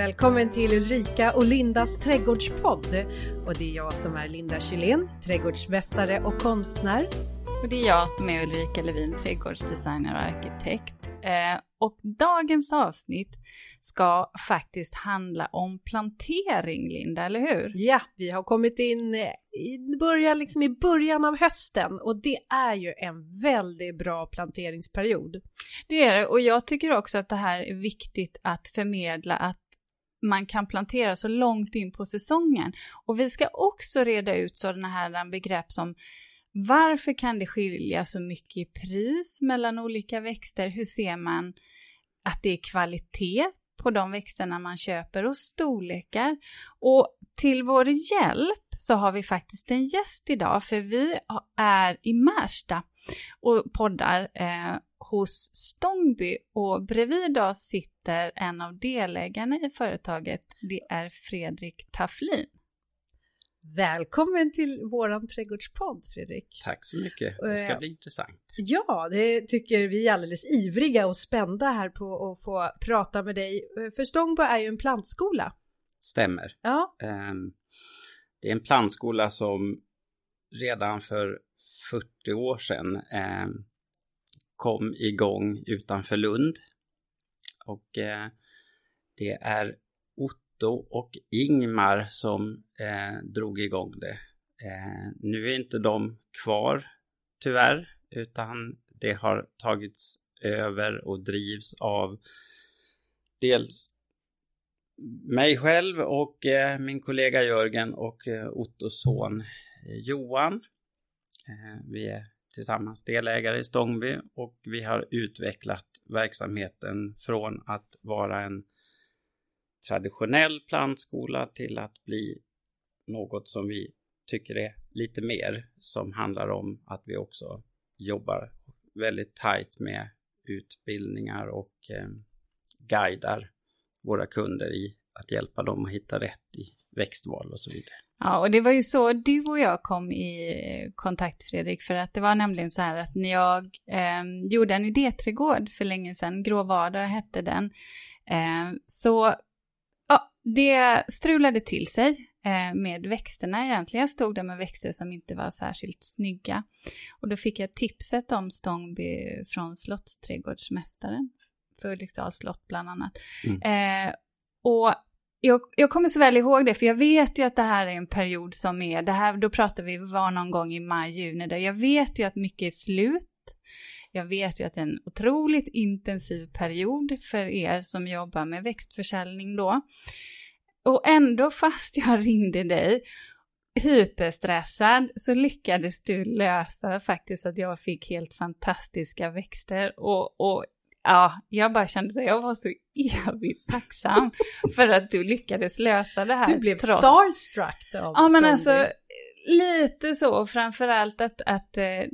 Välkommen till Ulrika och Lindas trädgårdspodd. Och det är jag som är Linda Kylén, trädgårdsmästare och konstnär. Och det är jag som är Ulrika Levin, trädgårdsdesigner och arkitekt. Eh, och dagens avsnitt ska faktiskt handla om plantering, Linda, eller hur? Ja, vi har kommit in i början, liksom i början av hösten och det är ju en väldigt bra planteringsperiod. Det är det, och jag tycker också att det här är viktigt att förmedla att man kan plantera så långt in på säsongen. Och vi ska också reda ut sådana här begrepp som varför kan det skilja så mycket i pris mellan olika växter? Hur ser man att det är kvalitet på de växterna man köper och storlekar? Och till vår hjälp så har vi faktiskt en gäst idag, för vi är i Märsta och poddar eh, hos Stångby och bredvid oss sitter en av delägarna i företaget. Det är Fredrik Tafflin. Välkommen till våran trädgårdspodd Fredrik. Tack så mycket, det ska bli intressant. Ja, det tycker vi är alldeles ivriga och spända här på att få prata med dig. För Stångbo är ju en plantskola. Stämmer. Ja. Ehm, det är en plantskola som redan för 40 år sedan ehm, kom igång utanför Lund. Och eh, det är Otto och Ingmar som eh, drog igång det. Eh, nu är inte de kvar tyvärr, utan det har tagits över och drivs av dels mig själv och eh, min kollega Jörgen och eh, Ottos son eh, Johan. Eh, vi är tillsammans delägare i Stångby och vi har utvecklat verksamheten från att vara en traditionell plantskola till att bli något som vi tycker är lite mer som handlar om att vi också jobbar väldigt tajt med utbildningar och eh, guidar våra kunder i att hjälpa dem att hitta rätt i växtval och så vidare. Ja, och det var ju så du och jag kom i kontakt Fredrik, för att det var nämligen så här att när jag eh, gjorde en idéträdgård för länge sedan, Grå vardag hette den, eh, så ja, det strulade till sig eh, med växterna egentligen. Jag stod där med växter som inte var särskilt snygga. Och då fick jag tipset om Stångby från Slottsträdgårdsmästaren, för Ulriksdals slott bland annat. Mm. Eh, och jag, jag, kommer så väl ihåg det, för jag vet ju att det här är en period som är, det här, då pratar vi var någon gång i maj, juni, där jag vet ju att mycket är slut. Jag vet ju att det är en otroligt intensiv period för er som jobbar med växtförsäljning då. Och ändå fast jag ringde dig hyperstressad så lyckades du lösa faktiskt att jag fick helt fantastiska växter och, och ja, jag bara kände så jag var så evigt tacksam för att du lyckades lösa det här. Du blev trots... starstruck av Ja, men alltså lite så, framförallt att, att eh,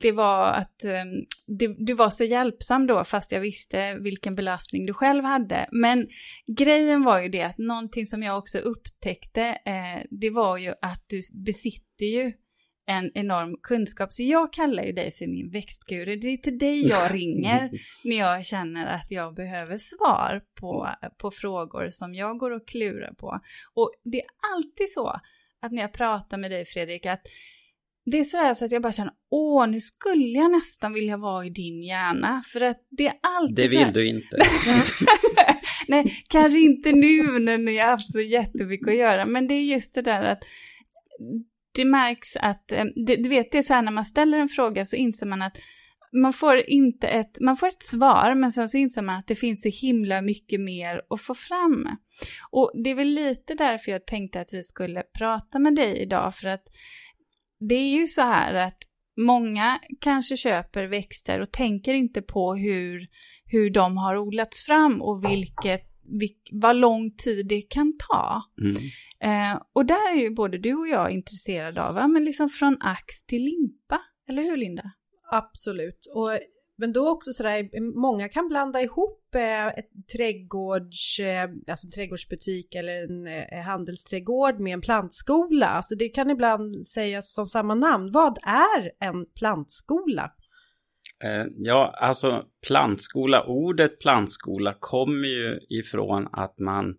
det var att eh, du, du, var så hjälpsam då, fast jag visste vilken belastning du själv hade. Men grejen var ju det att någonting som jag också upptäckte, eh, det var ju att du besitter ju en enorm kunskap. Så jag kallar ju dig för min växtguru. Det är till dig jag ringer när jag känner att jag behöver svar på, på frågor som jag går och klurar på. Och det är alltid så att när jag pratar med dig Fredrik, att det är sådär så att jag bara känner, åh, nu skulle jag nästan vilja vara i din hjärna. För att det är alltid Det vill du inte. Nej, kanske inte nu när ni har haft så jättemycket att göra, men det är just det där att det märks att, eh, det, du vet det är så här när man ställer en fråga så inser man att man får inte ett, man får ett svar men sen så inser man att det finns så himla mycket mer att få fram. Och det är väl lite därför jag tänkte att vi skulle prata med dig idag för att det är ju så här att många kanske köper växter och tänker inte på hur, hur de har odlats fram och vilket vad lång tid det kan ta. Mm. Eh, och där är ju både du och jag intresserade av, ja, men liksom från ax till limpa, eller hur Linda? Absolut, och, men då också sådär, många kan blanda ihop eh, ett trädgårds, eh, alltså trädgårdsbutik eller en eh, handelsträdgård med en plantskola. Alltså det kan ibland sägas som samma namn. Vad är en plantskola? Eh, ja, alltså plantskola, ordet plantskola kommer ju ifrån att man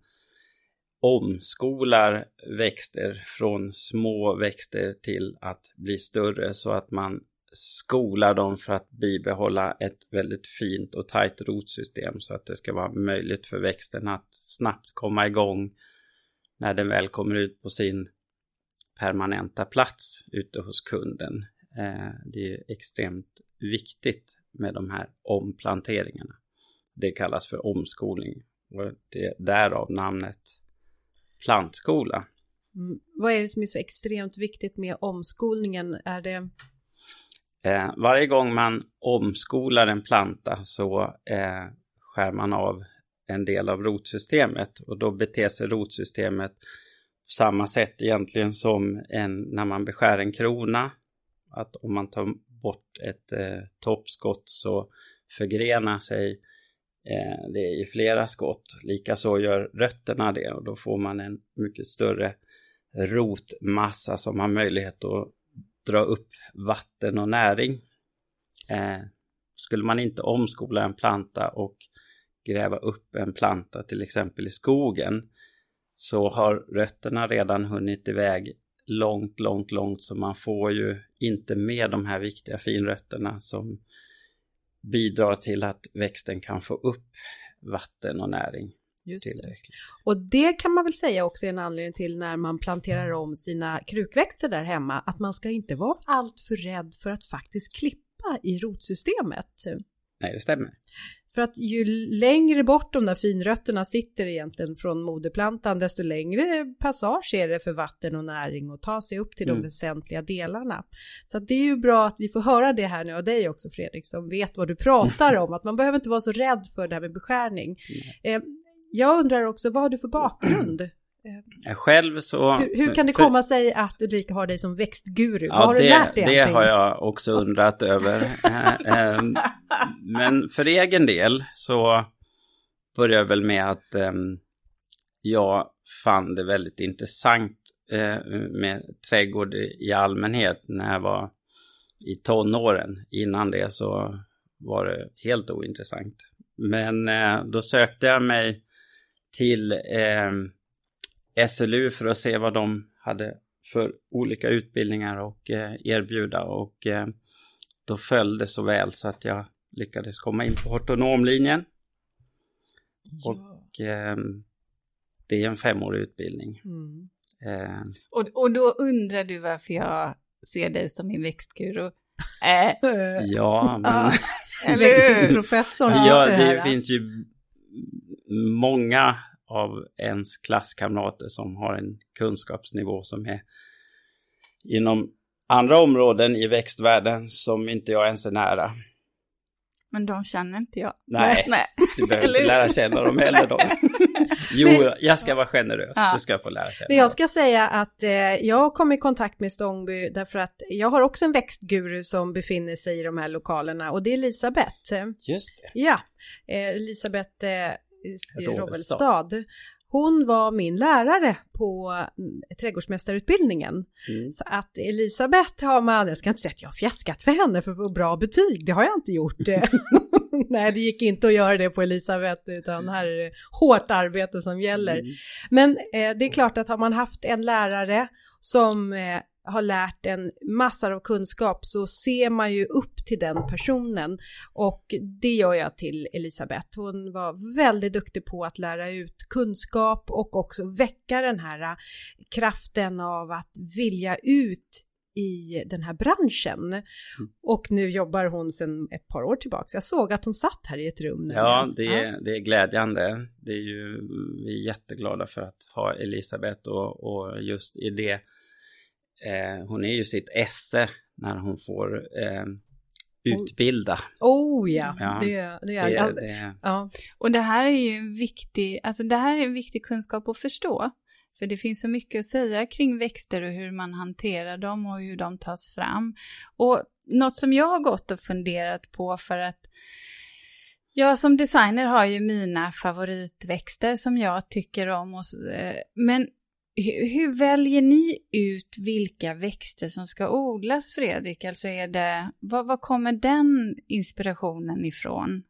omskolar växter från små växter till att bli större så att man skolar dem för att bibehålla ett väldigt fint och tajt rotsystem så att det ska vara möjligt för växten att snabbt komma igång när den väl kommer ut på sin permanenta plats ute hos kunden. Eh, det är extremt viktigt med de här omplanteringarna. Det kallas för omskolning och det är därav namnet plantskola. Mm. Vad är det som är så extremt viktigt med omskolningen? Är det Eh, varje gång man omskolar en planta så eh, skär man av en del av rotsystemet och då beter sig rotsystemet på samma sätt egentligen som en, när man beskär en krona. Att om man tar bort ett eh, toppskott så förgrenar sig eh, det i flera skott. Likaså gör rötterna det och då får man en mycket större rotmassa som har möjlighet att dra upp vatten och näring. Eh, skulle man inte omskola en planta och gräva upp en planta till exempel i skogen så har rötterna redan hunnit iväg långt, långt, långt så man får ju inte med de här viktiga finrötterna som bidrar till att växten kan få upp vatten och näring. Just det. Och det kan man väl säga också är en anledning till när man planterar om sina krukväxter där hemma, att man ska inte vara alltför rädd för att faktiskt klippa i rotsystemet. Nej, det stämmer. För att ju längre bort de där finrötterna sitter egentligen från moderplantan, desto längre passage är det för vatten och näring att ta sig upp till de mm. väsentliga delarna. Så det är ju bra att vi får höra det här nu av dig också Fredrik, som vet vad du pratar om, att man behöver inte vara så rädd för det här med beskärning. Mm. Jag undrar också, vad har du för bakgrund? Själv så... Hur, hur kan det för, komma sig att Ulrika har dig som växtguru? Ja, vad har det, du lärt dig? Det allting? har jag också undrat över. Eh, men för egen del så började jag väl med att jag fann det väldigt intressant eh, med trädgård i allmänhet när jag var i tonåren. Innan det så var det helt ointressant. Men eh, då sökte jag mig till eh, SLU för att se vad de hade för olika utbildningar och eh, erbjuda och eh, då föll det så väl så att jag lyckades komma in på hortonomlinjen. Ja. Och eh, det är en femårig utbildning. Mm. Eh, och, och då undrar du varför jag ser dig som min växtguru? Äh. ja, men... Växtprofessorn. ja, det finns ju många av ens klasskamrater som har en kunskapsnivå som är inom andra områden i växtvärlden som inte jag ens är nära. Men de känner inte jag. Nej, Nej. du behöver inte lära känna dem heller. Då. jo, jag ska vara generös. Ja. Du ska få lära känna Men jag ska säga att eh, jag kom i kontakt med Stångby därför att jag har också en växtguru som befinner sig i de här lokalerna och det är Elisabeth. Just det. Ja, eh, Elisabeth eh, Rovelstad. Hon var min lärare på mm, trädgårdsmästarutbildningen. Mm. Så att Elisabeth har man, jag ska inte säga att jag har fjäskat för henne för att få bra betyg, det har jag inte gjort. Nej, det gick inte att göra det på Elisabeth, utan här är det hårt arbete som gäller. Mm. Men eh, det är klart att har man haft en lärare som eh, har lärt en massor av kunskap så ser man ju upp till den personen och det gör jag till Elisabeth. Hon var väldigt duktig på att lära ut kunskap och också väcka den här kraften av att vilja ut i den här branschen. Mm. Och nu jobbar hon sedan ett par år tillbaka. Jag såg att hon satt här i ett rum. Nu. Ja, det är, det är glädjande. Det är ju, vi är jätteglada för att ha Elisabeth och, och just i det eh, hon är ju sitt esse när hon får eh, utbilda. Oh ja, ja det, det är det, det. Ja. Och det här är ju viktig, alltså det här är en viktig kunskap att förstå. För det finns så mycket att säga kring växter och hur man hanterar dem och hur de tas fram. Och något som jag har gått och funderat på för att jag som designer har ju mina favoritväxter som jag tycker om. Och, eh, men hur väljer ni ut vilka växter som ska odlas, Fredrik? Alltså är det, var, var kommer den inspirationen ifrån?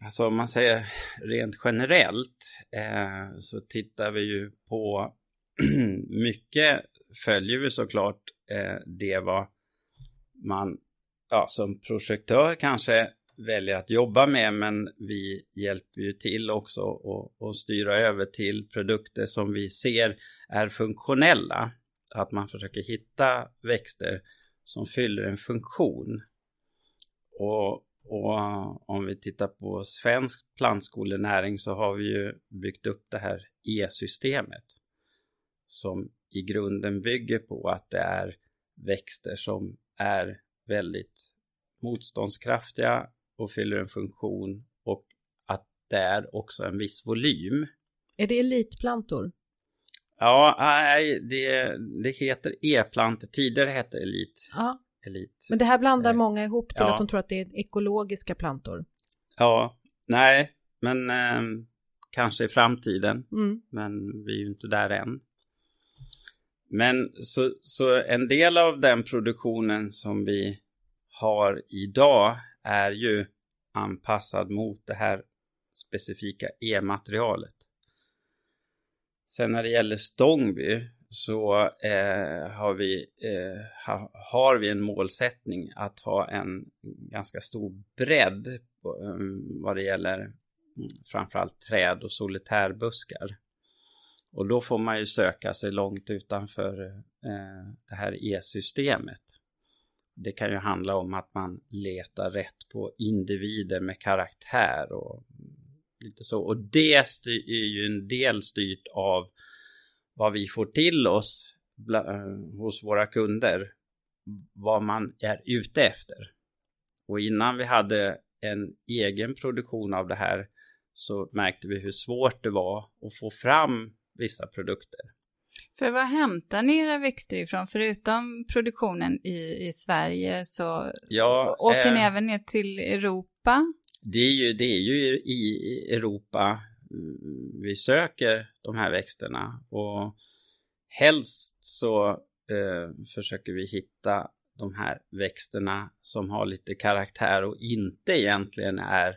alltså om man säger rent generellt eh, så tittar vi ju på mycket följer vi såklart eh, det vad man ja, som projektör kanske väljer att jobba med men vi hjälper ju till också att styra över till produkter som vi ser är funktionella. Att man försöker hitta växter som fyller en funktion. Och, och eh, om vi tittar på svensk plantskolenäring så har vi ju byggt upp det här E-systemet som i grunden bygger på att det är växter som är väldigt motståndskraftiga och fyller en funktion och att det är också en viss volym. Är det elitplantor? Ja, nej, det, det heter e-plantor. Tidigare hette det elit. Ja. elit. Men det här blandar många ihop till Ja. att de tror att det är ekologiska plantor. Ja, nej, men eh, kanske i framtiden. Mm. Men vi är ju inte där än. Men så, så en del av den produktionen som vi har idag är ju anpassad mot det här specifika e-materialet. Sen när det gäller Stångby så eh, har, vi, eh, ha, har vi en målsättning att ha en ganska stor bredd på, um, vad det gäller mm, framförallt träd och solitärbuskar. Och då får man ju söka sig långt utanför eh, det här e-systemet. Det kan ju handla om att man letar rätt på individer med karaktär och lite så. Och det styr, är ju en del styrt av vad vi får till oss bla, eh, hos våra kunder. Vad man är ute efter. Och innan vi hade en egen produktion av det här så märkte vi hur svårt det var att få fram vissa produkter. För vad hämtar ni era växter ifrån? Förutom produktionen i, i Sverige så Ja, åker ni eh, även ner till Europa? Det är ju, det är ju i Europa mm, vi söker de här växterna och helst så eh, försöker vi hitta de här växterna som har lite karaktär och inte egentligen är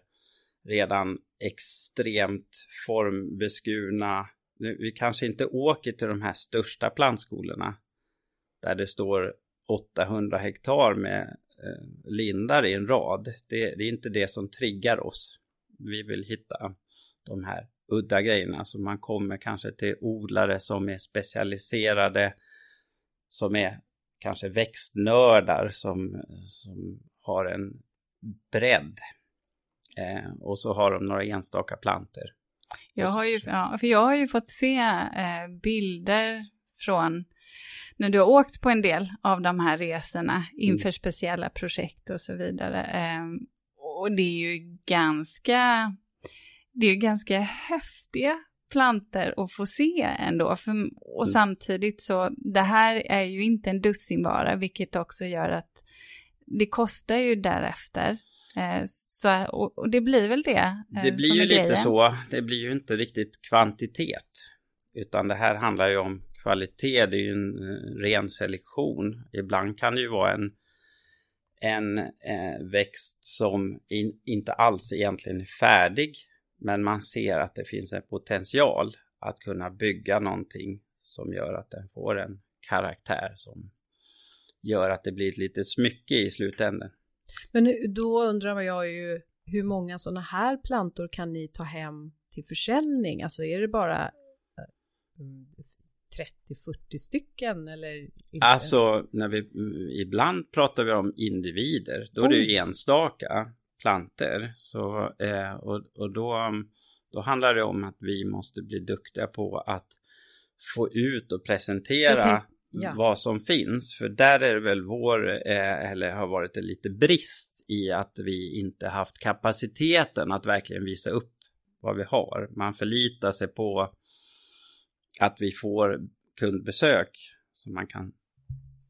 redan extremt formbeskurna. Vi kanske inte åker till de här största plantskolorna där det står 800 hektar med eh, lindar i en rad. Det, det är inte det som triggar oss. Vi vill hitta de här udda grejerna. Så man kommer kanske till odlare som är specialiserade, som är kanske växtnördar som, som har en bredd. Eh, och så har de några enstaka planter. Jag har ju, ja, för jag har ju fått se eh, bilder från när du har åkt på en del av de här resorna inför speciella projekt och så vidare. Eh, och det är ju ganska, det är ganska häftiga planter att få se ändå. För, och samtidigt så, det här är ju inte en dussinvara, vilket också gör att det kostar ju därefter. Eh, så, och, det blir väl det eh, Det blir som ju lite så. Det blir ju inte riktigt kvantitet. Utan det här handlar ju om kvalitet. Det är ju en eh, ren selektion. Ibland kan det ju vara en, en eh, växt som in, inte alls egentligen är färdig. Men man ser att det finns en potential att kunna bygga någonting som gör att den får en karaktär som gör att det blir ett litet smycke i slutändan. Men då undrar jag ju hur många sådana här plantor kan ni ta hem till försäljning? Alltså är det bara eh, mm, 30-40 stycken eller? ens? Alltså, när vi, ibland pratar vi om individer, då är det ju enstaka planter. Så, eh, och, och då, då handlar det om att vi måste bli duktiga på att få ut och presentera ja. vad som finns. För där är det väl vår, eh, eller har varit en lite brist i att vi inte haft kapaciteten att verkligen visa upp vad vi har. Man förlitar sig på att vi får kundbesök som man kan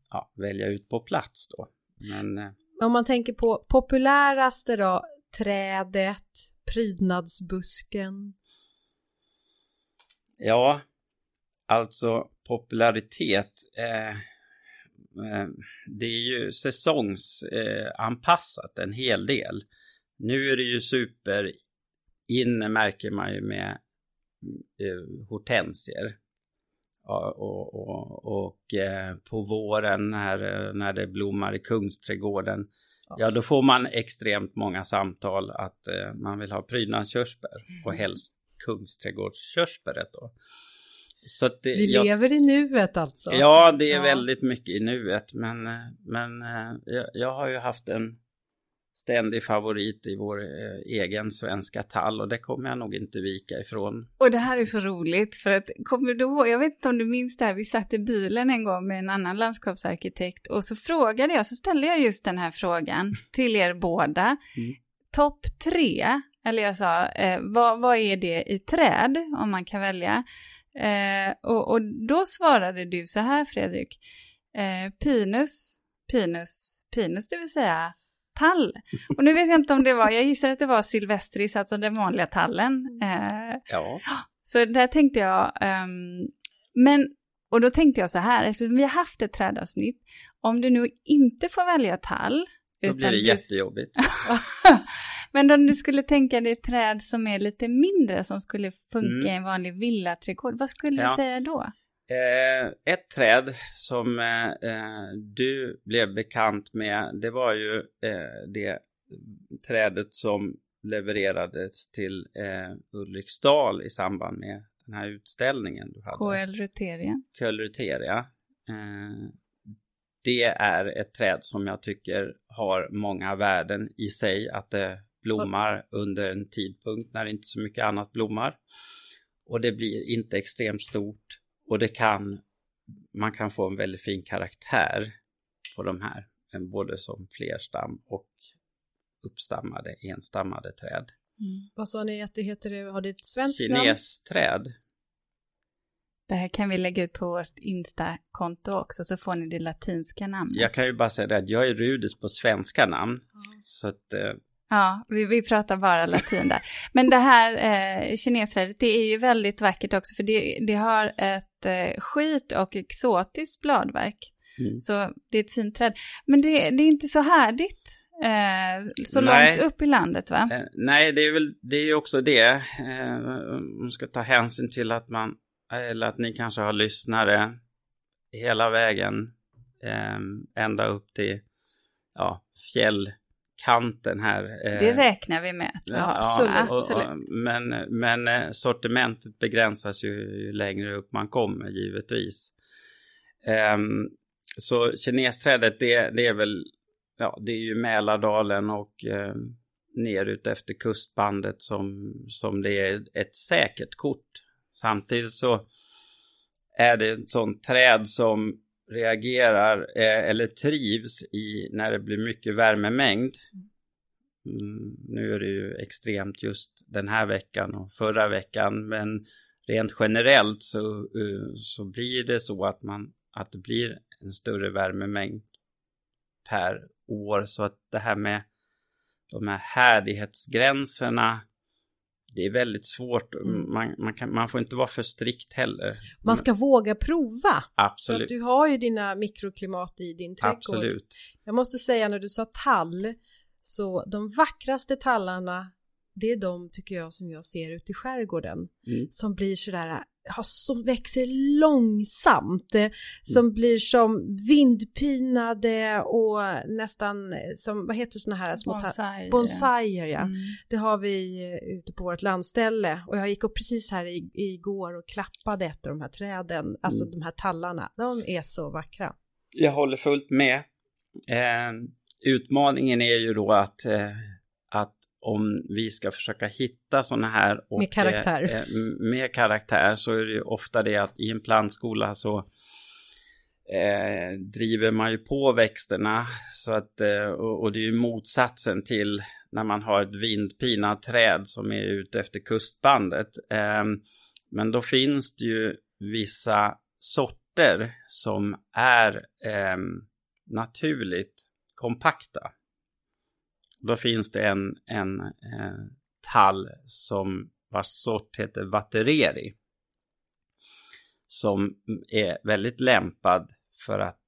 ja, välja ut på plats då. Men eh, Om man tänker på populäraste då, trädet, prydnadsbusken. ja, alltså popularitet. Eh, eh, det är ju säsongsanpassat anpassat en hel del. Nu är det ju super inne märker man ju med eh, hortensier. Ja, och, och, och eh, på våren när, när det blommar i Kungsträdgården, ja. ja då får man extremt många samtal att man vill ha prydnadskörsbär mm. och helst Kungsträdgårdskörsbäret då. Så att det, Vi jag, lever i nuet alltså? Ja, det är ja. väldigt mycket i nuet, men, men eh, jag, jag har ju haft en ständig favorit i vår eh, egen svenska tall och det kommer jag nog inte vika ifrån. Och det här är så roligt för att kommer du ihåg, jag vet inte om du minns det här, vi satt i bilen en gång med en annan landskapsarkitekt och så frågade jag, så ställde jag just den här frågan till er båda. Mm. Topp tre, eller jag sa, eh, vad, vad är det i träd om man kan välja? Eh, och, och då svarade du så här Fredrik, eh, pinus, pinus, pinus, det vill säga tall. Och nu vet jag inte om det var, jag gissar att det var silvestris, alltså den vanliga tallen. Eh, ja. Så där tänkte jag, um, men, och då tänkte jag så här, eftersom vi har haft ett trädavsnitt, om du nu inte får välja tall. Då blir det jättejobbigt. men om du skulle tänka dig träd som är lite mindre, som skulle funka mm. i en vanlig villaträdgård, vad skulle ja. du säga då? Eh, ett träd som eh, eh, du blev bekant med, det var ju eh, det trädet som levererades till eh, Ulriksdal i samband med den här utställningen du hade. KL Ruteria. KL Ruteria. Eh, det är ett träd som jag tycker har många värden i sig, att det blommar under en tidpunkt när inte så mycket annat blommar. Och det blir inte extremt stort och det kan, man kan få en väldigt fin karaktär på de här, både som flerstam och uppstammade, enstammade träd. Mm. Vad sa ni att det heter? Har det ett svenskt Kinesträd. Det här kan vi lägga ut på vårt Insta-konto också så får ni det latinska namnet. Jag kan ju bara säga det att jag är Rudis på svenska namn. Mm. Så att eh, Ja, vi, vi pratar bara latin där. Men det här eh, kinesträdet, det är ju väldigt vackert också för det, det har ett eh, skit och exotiskt bladverk. Mm. Så det är ett fint träd. Men det, det är inte så härdigt eh, så nej. långt upp i landet va? Eh, nej, det är väl det är också det. Eh, man ska ta hänsyn till att man, eller att ni kanske har lyssnare hela vägen eh, ända upp till ja, fjäll kanten här. Eh, det räknar vi med. Ja, absolut. Och, och, men, men eh, sortimentet begränsas ju, ju längre upp man kommer givetvis. Um, så kinesträdet det, det är väl, ja det är ju Mälardalen och eh, ner ut efter kustbandet som, som det är ett säkert kort. Samtidigt så är det ett sånt träd som reagerar eh, eller trivs i när det blir mycket värmemängd. Mm, nu är det ju extremt just den här veckan och förra veckan men rent generellt så, uh, så blir det så att, man, att det blir en större värmemängd per år så att det här med de här härdighetsgränserna det är väldigt svårt. Mm. Man, man, kan, man, får inte vara för strikt heller. Man ska våga prova. Absolut. Du har ju dina mikroklimat i din trädgård. Absolut. Jag måste säga när du sa tall. Så de vackraste tallarna. Det är de tycker jag som jag ser ute i skärgården. Mm. Som blir sådär som växer långsamt, eh, som mm. blir som vindpinade och nästan som, vad heter sådana här små Bonsai, bonsaier ja. Mm. Det har vi eh, ute på vårt landställe och jag gick upp precis här i, igår och klappade efter de här träden, alltså mm. de här tallarna. De är så vackra. Jag håller fullt med. Eh, utmaningen är ju då att, eh, att om vi ska försöka hitta sådana här och, med karaktär. Eh, eh, med karaktär så är det ju ofta det att i en plantskola så eh, driver man ju på växterna så att eh, och, och, det är ju motsatsen till när man har ett vindpinat träd som är ute efter kustbandet. Eh, men då finns det ju vissa sorter som är eh, naturligt kompakta. Då finns det en, en eh, tall som vars sort heter Vattereri. Som är väldigt lämpad för att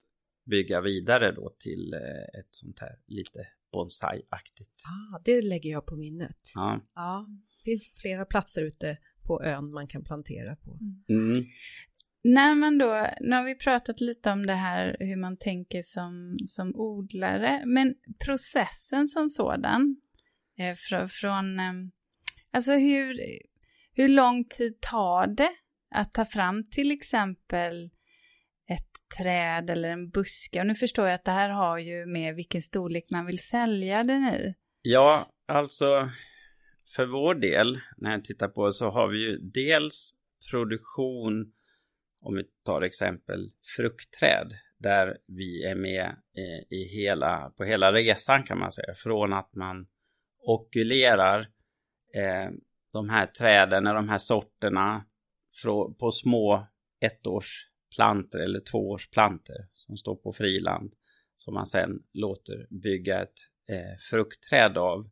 bygga vidare då till eh, ett sånt här lite bonsai-aktigt. Ah, det lägger jag på minnet. Ja. ja. Det finns flera platser ute på ön man kan plantera på. Mm. När man då, nu har vi pratat lite om det här hur man tänker som, som odlare, men processen som sådan, eh, från, från eh, alltså hur, hur lång tid tar det att ta fram till exempel ett träd eller en buske? Och nu förstår jag att det här har ju med vilken storlek man vill sälja den i. Ja, alltså för vår del, när jag tittar på så har vi ju dels produktion, om vi tar exempel fruktträd, där vi är med eh, i hela, på hela resan kan man säga, från att man okulerar eh, de här träden, de här sorterna på små ettårsplanter eller tvåårsplanter som står på friland som man sen låter bygga ett eh, fruktträd av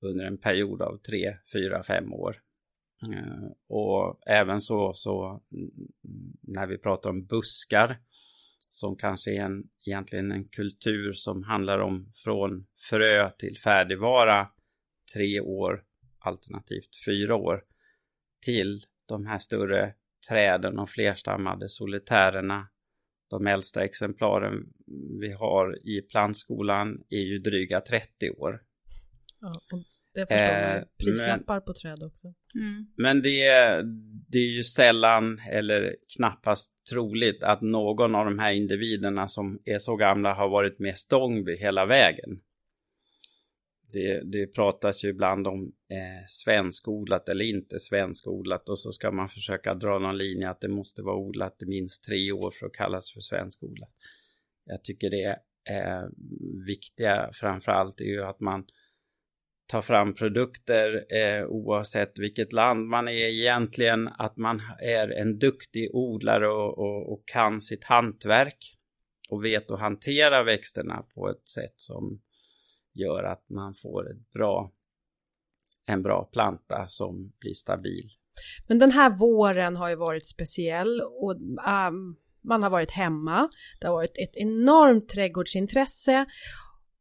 under en period av tre, fyra, fem år. Eh, och även så, så mm, när vi pratar om buskar som kanske är en, egentligen en kultur som handlar om från frö till färdigvara tre år alternativt fyra år till de här större träden och flerstammade solitärerna. De äldsta exemplaren vi har i plantskolan är ju dryga 30 år. Ja, det förstår man. Eh, Prislappar på träd också. Mm. Men det, det är ju sällan eller knappast troligt att någon av de här individerna som är så gamla har varit med Stångby hela vägen. Det, det pratas ju ibland om eh, svenskodlat eller inte svenskodlat och så ska man försöka dra någon linje att det måste vara odlat i minst tre år för att kallas för svenskodlat. Jag tycker det är eh, viktiga framförallt är ju att man ta fram produkter eh, oavsett vilket land man är egentligen, att man är en duktig odlare och, och, och kan sitt hantverk och vet att hantera växterna på ett sätt som gör att man får ett bra, en bra planta som blir stabil. Men den här våren har ju varit speciell och um, man har varit hemma. Det har varit ett enormt trädgårdsintresse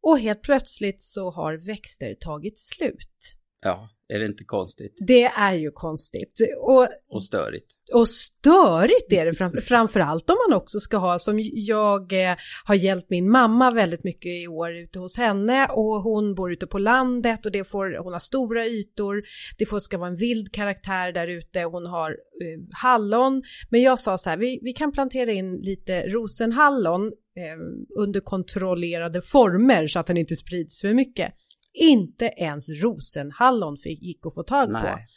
och helt plötsligt så har växter tagit slut. Ja, är det inte konstigt? Det är ju konstigt. Och, och störigt. Och störigt är det fram, framförallt om man också ska ha som jag eh, har hjälpt min mamma väldigt mycket i år ute hos henne och hon bor ute på landet och det får, hon har stora ytor, det får, ska vara en vild karaktär där ute, hon har eh, hallon. Men jag sa så här, vi, vi kan plantera in lite rosenhallon eh, under kontrollerade former så att den inte sprids för mycket. Inte ens rosenhallon fick, gick att få tag på. Nej.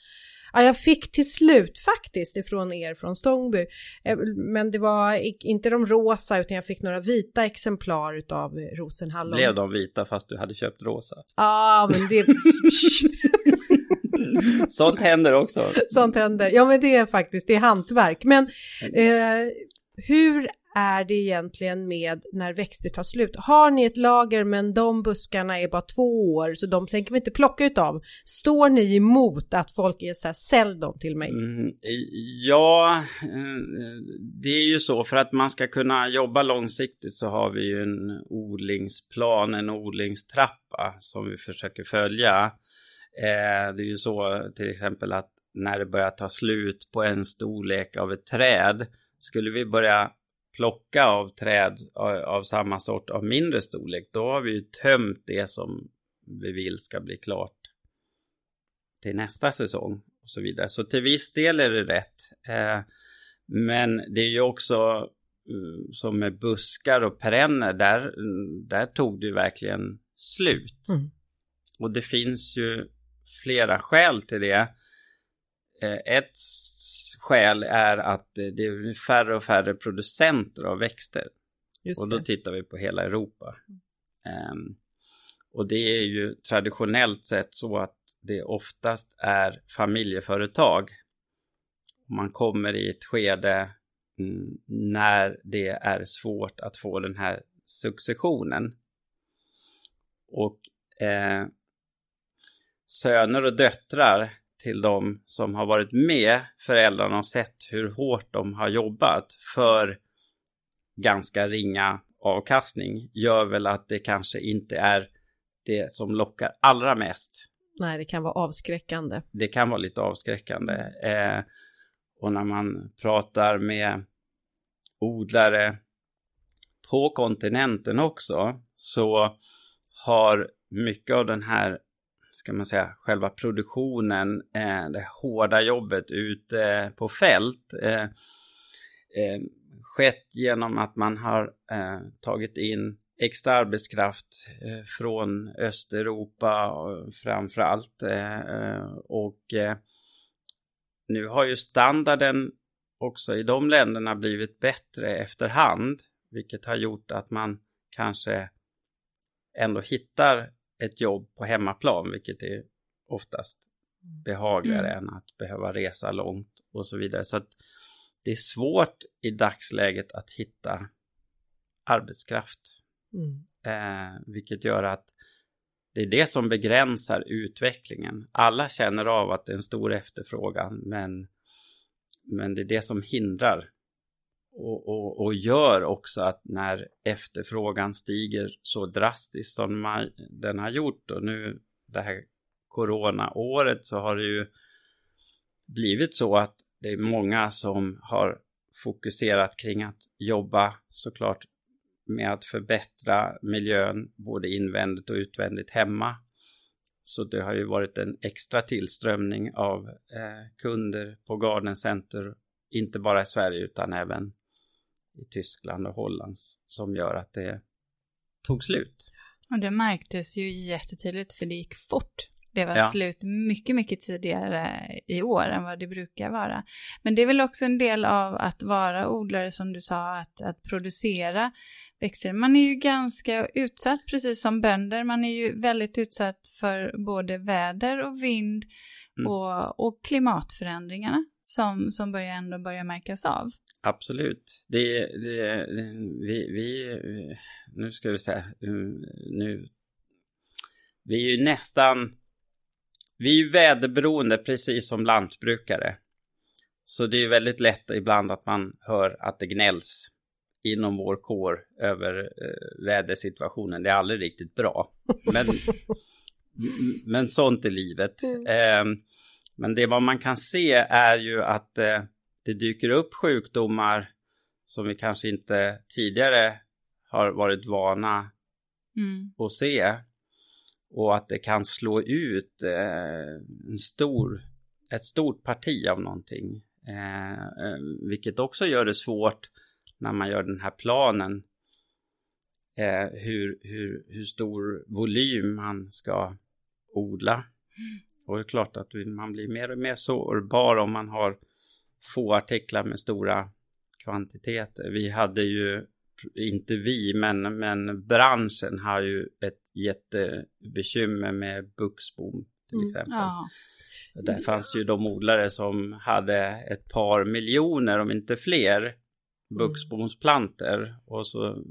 Ja, jag fick till slut faktiskt ifrån er från Stångby. Eh, men det var inte de rosa utan jag fick några vita exemplar utav rosenhallon. Blev de vita fast du hade köpt rosa? Ja, men det... Sånt händer också. Sånt händer. Ja, men det är faktiskt, det är hantverk. Men eh, hur är det egentligen med när växter tar slut? Har ni ett lager men de buskarna är bara två år så de tänker vi inte plocka utav. Står ni emot att folk är så här, sälj dem till mig? Mm, ja, eh, det är ju så för att man ska kunna jobba långsiktigt så har vi ju en odlingsplan, en odlingstrappa som vi försöker följa. Eh, det är ju så till exempel att när det börjar ta slut på en storlek av ett träd skulle vi börja plocka av träd av samma sort av mindre storlek, då har vi ju tömt det som vi vill ska bli klart till nästa säsong och så vidare. Så till viss del är det rätt. Eh, men det är ju också mm, som med buskar och perenner, där, där tog det verkligen slut. Mm. Och det finns ju flera skäl till det. Eh, ett skäl är att det är färre och färre producenter av växter. Just och då det. tittar vi på hela Europa. Um, och det är ju traditionellt sett så att det oftast är familjeföretag. Man kommer i ett skede mm, när det är svårt att få den här successionen. Och eh, söner och döttrar till de som har varit med föräldrarna och sett hur hårt de har jobbat för ganska ringa avkastning gör väl att det kanske inte är det som lockar allra mest Nej, det kan vara avskräckande. Det kan vara lite avskräckande. Eh, och när man pratar med odlare på kontinenten också så har mycket av den här, ska man säga, själva produktionen, eh, det hårda jobbet ute eh, på fält eh, eh, skett genom att man har eh, tagit in extra arbetskraft eh, från Östeuropa framför allt. Och nu har ju standarden också i de länderna blivit bättre efterhand, vilket har gjort att man kanske ändå hittar ett jobb på hemmaplan, vilket är oftast behagligare mm. än att behöva resa långt och så vidare. Så att det är svårt i dagsläget att hitta arbetskraft. Mm. Eh, vilket gör att det är det som begränsar utvecklingen. Alla känner av att det är en stor efterfrågan men, men det är det som hindrar och, och, och gör också att när efterfrågan stiger så drastiskt som man, den har gjort och nu det här coronaåret så har det ju blivit så att det är många som har fokuserat kring att jobba såklart med att förbättra miljön både invändigt och utvändigt hemma. Så det har ju varit en extra tillströmning av eh, kunder på Garden Center, inte bara i Sverige utan även i Tyskland och Holland som gör att det tog slut. Och det märktes ju jättetydligt för det gick fort. Det var ja. slut mycket, mycket tidigare i år än vad det brukar vara. Men det är väl också en del av att vara odlare som du sa, att, att producera växter. Man är ju ganska utsatt, precis som bönder. Man är ju väldigt utsatt för både väder och vind mm. och, och klimatförändringarna som, som börjar ändå börja märkas av. Absolut. Det, det, vi, vi, nu ska vi säga, nu, vi är ju nästan vi är ju väderberoende precis som lantbrukare. Så det är väldigt lätt ibland att man hör att det gnälls inom vår kår över eh, vädersituationen. Det är aldrig riktigt bra. Men, men sånt är livet. Mm. Eh, men det vad man kan se är ju att eh, det dyker upp sjukdomar som vi kanske inte tidigare har varit vana mm. att se och att det kan slå ut eh, en stor, ett stort parti av någonting. Eh, eh, vilket också gör det svårt när man gör den här planen eh, hur, hur, hur stor volym man ska odla. Mm. Och det är klart att man blir mer och mer sårbar om man har få artiklar med stora kvantiteter. Vi hade ju inte vi, men, men branschen har ju ett jättebekymmer med buxbom till mm, exempel. Ja. Där fanns ju de odlare som hade ett par miljoner, om inte fler, mm. buxbomsplanter och så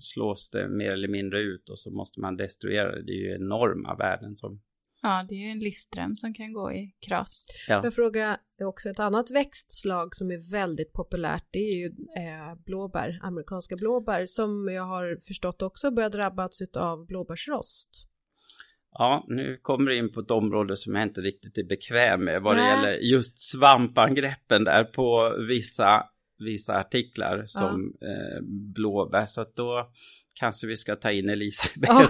slås det mer eller mindre ut och så måste man destruera det. Det är ju enorma värden som Ja, det är ju en livsström som kan gå i kras. Ja. Jag frågar också ett annat växtslag som är väldigt populärt. Det är ju eh, blåbär, amerikanska blåbär som jag har förstått också börjar drabbats av blåbärsrost. Ja, nu kommer det in på ett område som jag inte riktigt är bekväm med vad det gäller just svampangreppen där på vissa, vissa artiklar som ja. eh, blåbär. Så att då kanske vi ska ta in Elisabeth. Ja,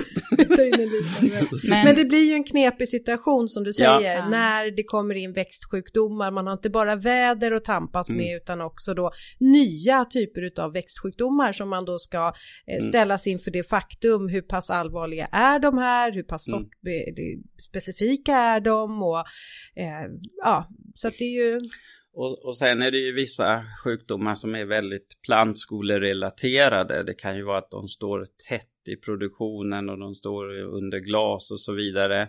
ta in Elisabeth. Men... Men... det blir ju en knepig situation som du säger ja. när det kommer in växtsjukdomar. Man har inte bara väder att tampas mm. med utan också då nya typer av växtsjukdomar som man då ska eh, mm. ställas inför det faktum. Hur pass allvarliga är de här? Hur pass mm. specifika är de? Och, eh, ja, så att det är ju och, och sen är det ju vissa sjukdomar som är väldigt plantskolerelaterade. Det kan ju vara att de står tätt i produktionen och de står under glas och så vidare.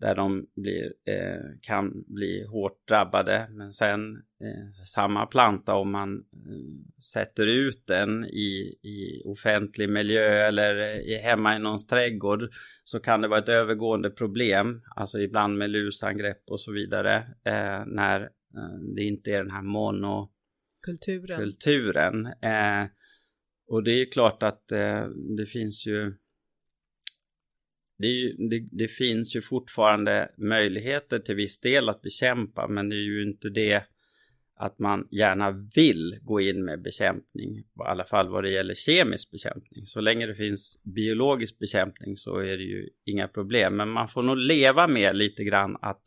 Där de blir, eh, kan bli hårt drabbade. Men sen eh, samma planta om man eh, sätter ut den i, i offentlig miljö eller i, hemma i någons trädgård så kan det vara ett övergående problem. Alltså ibland med lusangrepp och så vidare. Eh, när Eh, det inte är den här monokulturen. Kulturen. Eh, och det är klart att eh, det finns ju det, ju, det, det, finns ju fortfarande möjligheter till viss del att bekämpa men det är ju inte det att man gärna vill gå in med bekämpning, i alla fall vad det gäller kemisk bekämpning. Så länge det finns biologisk bekämpning så är det ju inga problem, men man får nog leva med lite grann att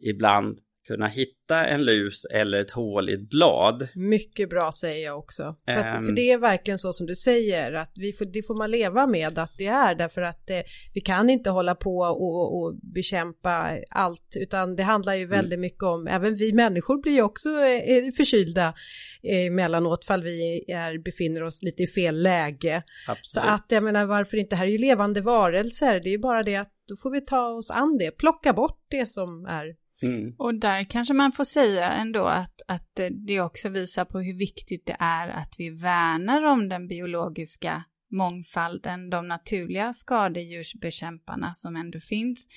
ibland kunna hitta en lus eller ett hål i ett blad. Mycket bra säger jag också. För, att, um, för det är verkligen så som du säger att vi får, det får man leva med att det är därför att eh, vi kan inte hålla på och, och bekämpa allt utan det handlar ju mm. väldigt mm. mycket om, även vi människor blir ju också eh, förkylda emellanåt fall vi är, befinner oss lite i fel läge. Absolut. Så att jag menar varför inte, här är ju levande varelser, det är ju bara det att då får vi ta oss an det, plocka bort det som är Mm. Och där kanske man får säga ändå att, att det också visar på hur viktigt det är att vi värnar om den biologiska mångfalden, de naturliga skadedjursbekämparna som ändå finns.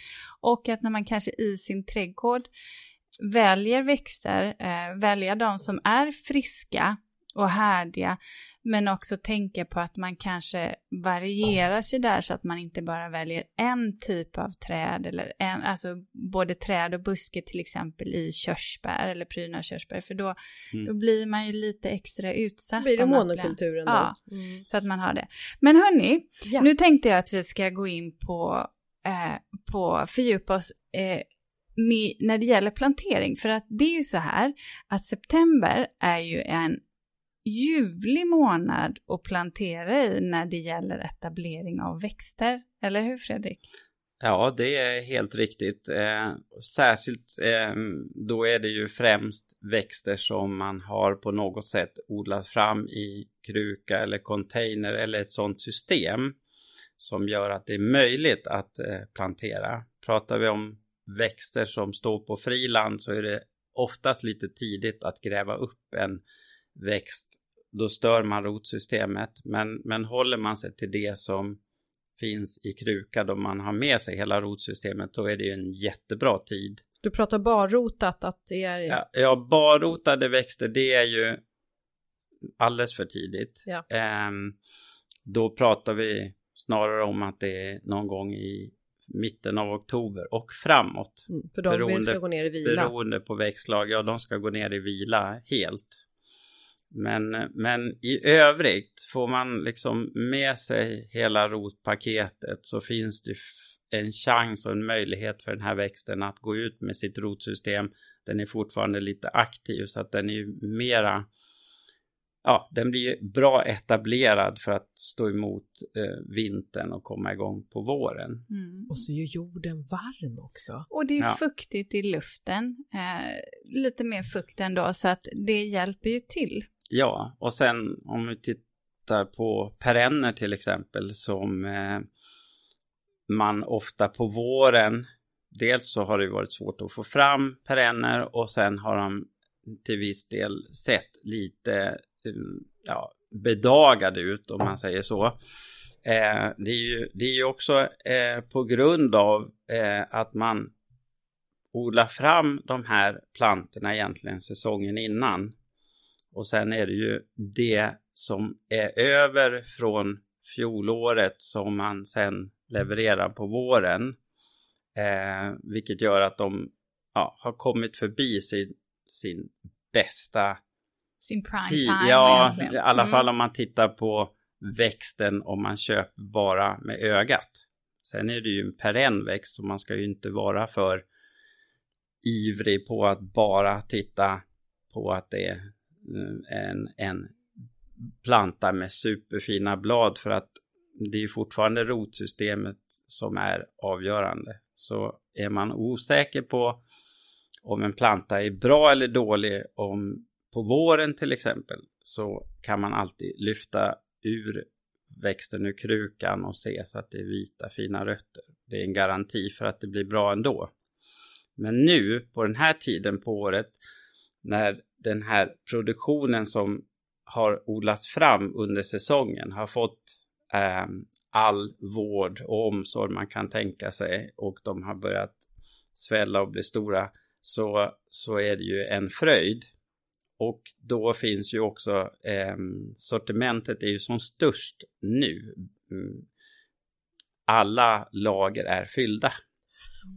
Och att när man kanske i sin trädgård väljer växter, eh, väljer de som är friska och härdiga, men också tänka på att man kanske varierar sig där så att man inte bara väljer en typ av träd eller en, alltså både träd och buske till exempel i körsbär eller prydnadskörsbär för då, mm. då blir man ju lite extra utsatt. Blir det monokulturen då? Ja, mm. så att man har det. Men hörni, ja. nu tänkte jag att vi ska gå in på, eh, på fördjupa oss eh, med, när det gäller plantering. För att det är ju så här att september är ju en ljuvlig månad att plantera i när det gäller etablering av växter. Eller hur Fredrik? Ja, det är helt riktigt. Eh, särskilt eh, då är det ju främst växter som man har på något sätt odlat fram i kruka eller container eller ett sådant system som gör att det är möjligt att eh, plantera. Pratar vi om växter som står på friland så är det oftast lite tidigt att gräva upp en växt då stör man rotsystemet. Men, men håller man sig till det som finns i kruka då man har med sig hela rotsystemet då är det ju en jättebra tid. Du pratar barrotat att det är... Ja, ja barrotade växter det är ju alldeles för tidigt. Ja. Um, då pratar vi snarare om att det är någon gång i mitten av oktober och framåt. Mm, för de beroende, ska gå ner i vila. Beroende på växtslag, ja de ska gå ner i vila helt. Men, men i övrigt får man liksom med sig hela rotpaketet så finns det en chans och en möjlighet för den här växten att gå ut med sitt rotsystem. Den är fortfarande lite aktiv så att den är mera Ja, den blir bra etablerad för att stå emot eh, vintern och komma igång på våren. Mm. Och så är ju jorden varm också. Och det är ja. fuktigt i luften, eh, lite mer fukt ändå, så att det hjälper ju till. Ja, och sen om vi tittar på perenner till exempel som eh, man ofta på våren Dels så har det varit svårt att få fram perenner och sen har de till viss del sett lite mm, ja, bedagade ut om man säger så. Eh, det, är ju, det är ju också eh, på grund av eh, att man odlar fram de här plantorna egentligen säsongen innan. Och sen är det ju det som är över från fjolåret som man sen levererar på våren. Eh, vilket gör att de ja, har kommit förbi sin, sin bästa sin prime tid. time Ja, egentligen. i alla mm. fall om man tittar på växten om man köper bara med ögat. Sen är det ju en perenn växt så man ska ju inte vara för ivrig på att bara titta på att det är Eh, en, en planta med superfina blad för att det är fortfarande rotsystemet som är avgörande. Så är man osäker på om en planta är bra eller dålig om på våren till exempel så kan man alltid lyfta ur växten ur krukan och se så att det är vita fina rötter. Det är en garanti för att det blir bra ändå. Men nu på den här tiden på året när den här produktionen som har odlats fram under säsongen har fått eh, all vård och omsorg man kan tänka sig och de har börjat svälla och bli stora så, så är det ju en fröjd. Och då finns ju också eh, sortimentet är ju som störst nu. Mm. Alla lager är fyllda.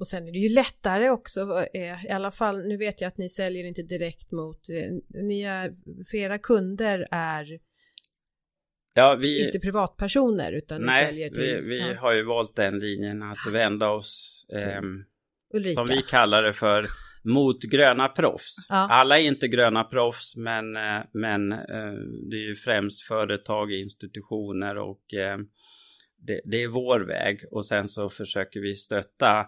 Och sen är det ju lättare också, eh, i alla fall, nu vet jag att ni säljer inte direkt mot, eh, ni är, för era kunder är Ja, vi, inte privatpersoner utan ni nej, säljer till... vi, vi ja. har ju valt den linjen att vända oss, eh, som vi kallar det för, mot gröna proffs. Ja. Alla är inte gröna proffs, men, eh, men eh, det är ju främst företag, institutioner och eh, det, det är vår väg. Och sen så försöker vi stötta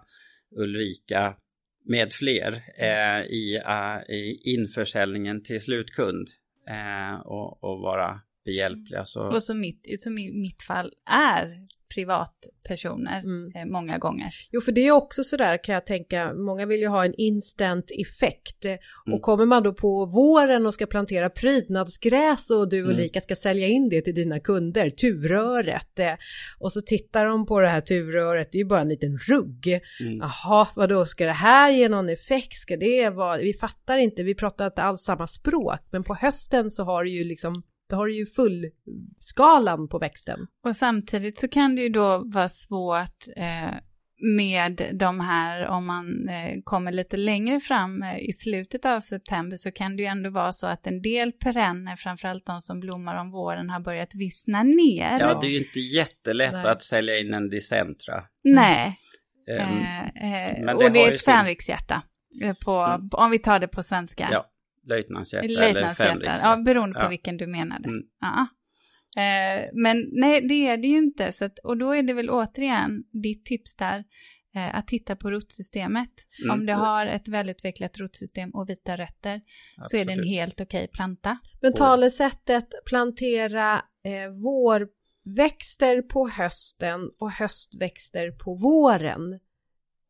Ulrika med fler eh, i, uh, i införsäljningen till slutkund eh, och, och vara behjälpliga. Så, Och som, mitt, som i mitt fall är privatpersoner Mm. eh, många gånger. Jo, för det är också sådär kan jag tänka, många vill ju ha en instant effekt. Mm. Och kommer man då på våren och ska plantera prydnadsgräs och du Mm. Ulrika ska sälja in det till dina kunder, tuvröret. eh, Och så tittar de på det här tuvröret, det är ju bara en liten rugg. mm. Jaha, vadå, ska det här ge någon effekt? Ska det vara, vi fattar inte, vi pratar inte alls samma språk. Men på hösten så har du ju liksom, då har du ju fullskalan på växten. Och samtidigt så kan det ju då vara svårt eh, med de här, om man eh, kommer lite längre fram eh, i slutet av september så kan det ju ändå vara så att en del perenner, framförallt de som blommar om våren, har börjat vissna ner. Ja, det är ju inte jättelätt Nej. att sälja in en Dicentra. Nej, Ehm, eh, eh, men och det det är ju ett sin- fänrikshjärta. eh, På, Mm. om vi tar det på svenska. Ja, löjtnantshjärta eller fänrikshjärta. ja beroende på Ja. vilken du menade. Mm. Ja. Eh, men nej, det är det ju inte. Så att, och då är det väl återigen ditt tips där, eh, att titta på rotsystemet. Mm. Om det har ett välutvecklat rotsystem och vita rötter så är det en Absolut. helt okej planta. Men talesättet plantera eh, vårväxter på hösten och höstväxter på våren.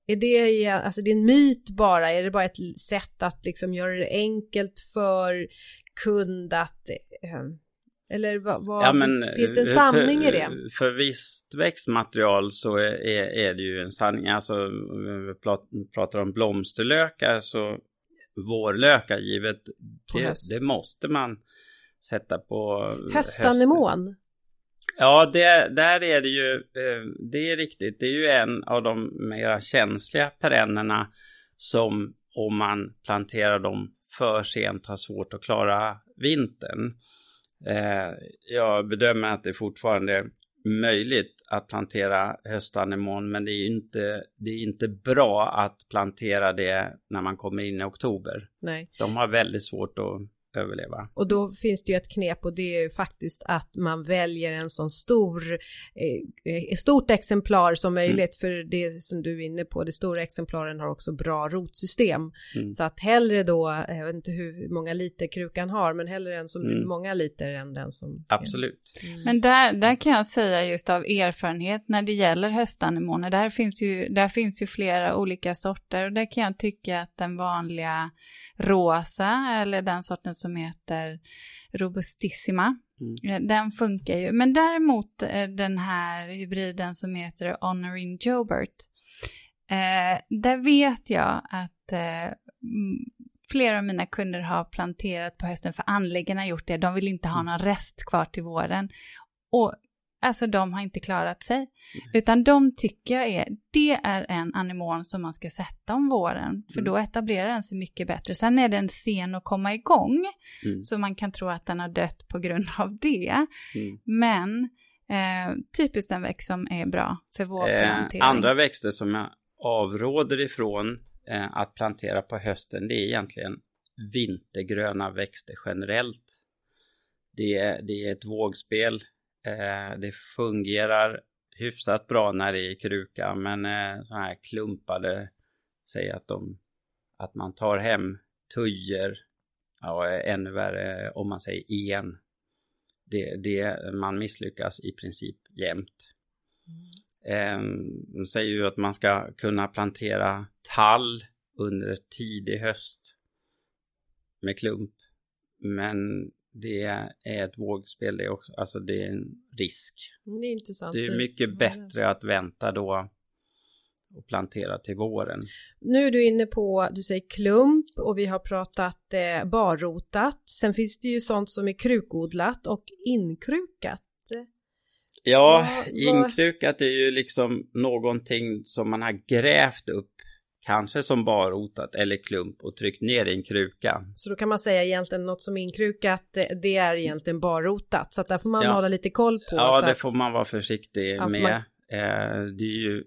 Är det, alltså det är en myt bara? Är det bara ett sätt att liksom göra det enkelt för kund att eh, eller vad, vad Ja, men, finns det en eh, sanning för, i det? För visst växtmaterial så är, är, det ju en sanning. Alltså, om vi prat- pratar om blomsterlökar så vårlökar givet, det, det måste man sätta på hösten. Ja, det, där är det ju, eh, det är riktigt, det är ju en av de mera känsliga perennerna som om man planterar dem för sent har svårt att klara vintern. Eh, Jag bedömer att det fortfarande är möjligt att plantera höstanemon men det är inte, det är inte bra att plantera det när man kommer in i oktober. Nej. De har väldigt svårt att överleva. Och då finns det ju ett knep och det är ju faktiskt att man väljer en sån stor, eh, eh, stort exemplar som möjligt för det som du är inne på, de stora exemplaren har också bra rotsystem. Mm. Så att hellre då, eh, jag vet inte hur många liter krukan har, men hellre en som Mm. många liter än den som... Absolut. Mm. Men där, där kan jag säga just av erfarenhet när det gäller höstanemoner, där finns, ju, där finns ju flera olika sorter och där kan jag tycka att den vanliga rosa eller den sorten som heter robustissima, Mm. eh, den funkar ju. Men däremot eh, den här hybriden som heter Honoring Jobert, eh, där vet jag att eh, mm, flera av mina kunder har planterat på hösten för anläggarna har gjort det. De vill inte ha någon rest kvar till våren. Och alltså de har inte klarat sig. Utan de tycker jag är, det är en anemon som man ska sätta om våren. För Mm. då etablerar den sig mycket bättre. Sen är den sen att komma igång. Mm. Så man kan tro att den har dött på grund av det. Mm. Men eh, typiskt en växt som är bra för Eh, vårplantering. andra växter som jag avråder ifrån eh, att plantera på hösten det är egentligen vintergröna växter generellt. Det är, det är ett vågspel. Eh, det fungerar hyfsat bra när det är i kruka men eh, så här klumpade, säg att, de, att man tar hem tujer, ja ännu värre om man säger en. Det, det, man misslyckas i princip jämt. Eh, de säger ju att man ska kunna plantera tall under tidig höst med klump. Men det är ett vågspel det också. Alltså det är en risk. Det är intressant. Det är mycket bättre att vänta då och plantera till våren. Nu är du inne på, du säger klump och vi har pratat eh, barrotat. Sen finns det ju sånt som är krukodlat och inkrukat. Ja, Vad- inkrukat är ju liksom någonting som man har grävt upp, kanske som barrotat eller klump och tryckt ner i en kruka. Så då kan man säga egentligen något som inkrukat, det- det är egentligen barrotat. Så att där får man Ja. hålla lite koll på. Ja, det att, får man vara försiktig Ja, med. man- Eh, det är ju,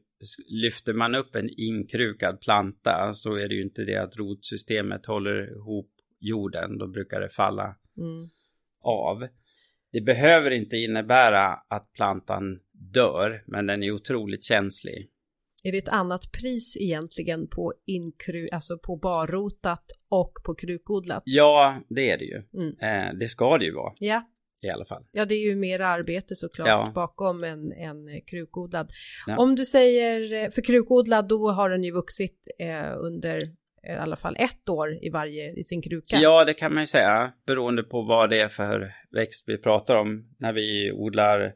lyfter man upp en inkrukad planta så är det ju inte det att rotsystemet håller ihop jorden, då brukar det falla Mm. av. Det behöver inte innebära att plantan dör, men den är otroligt känslig. Är det ett annat pris egentligen på inkru, alltså på barrotat och på krukodlat? Ja, det är det ju. Mm. Eh, det ska det ju vara Ja, i alla fall. ja det är ju mer arbete såklart Ja. bakom en, en krukodlad. Ja. Om du säger, eh, för krukodlad då har den ju vuxit eh, under eh, i alla fall ett år i varje, i sin kruka. Ja, det kan man ju säga, beroende på vad det är för växt vi pratar om. När vi odlar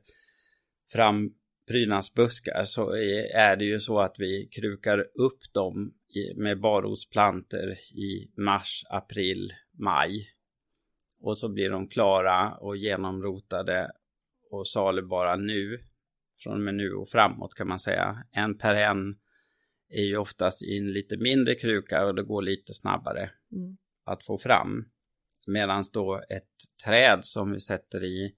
fram prydnadsbuskar så är det ju så att vi krukar upp dem med barrotsplanter i mars, april, maj. Och så blir de klara och genomrotade och salubara nu. Från och med nu och framåt kan man säga. En per en är ju oftast i en lite mindre kruka och det går lite snabbare Mm. att få fram. Medan då ett träd som vi sätter i,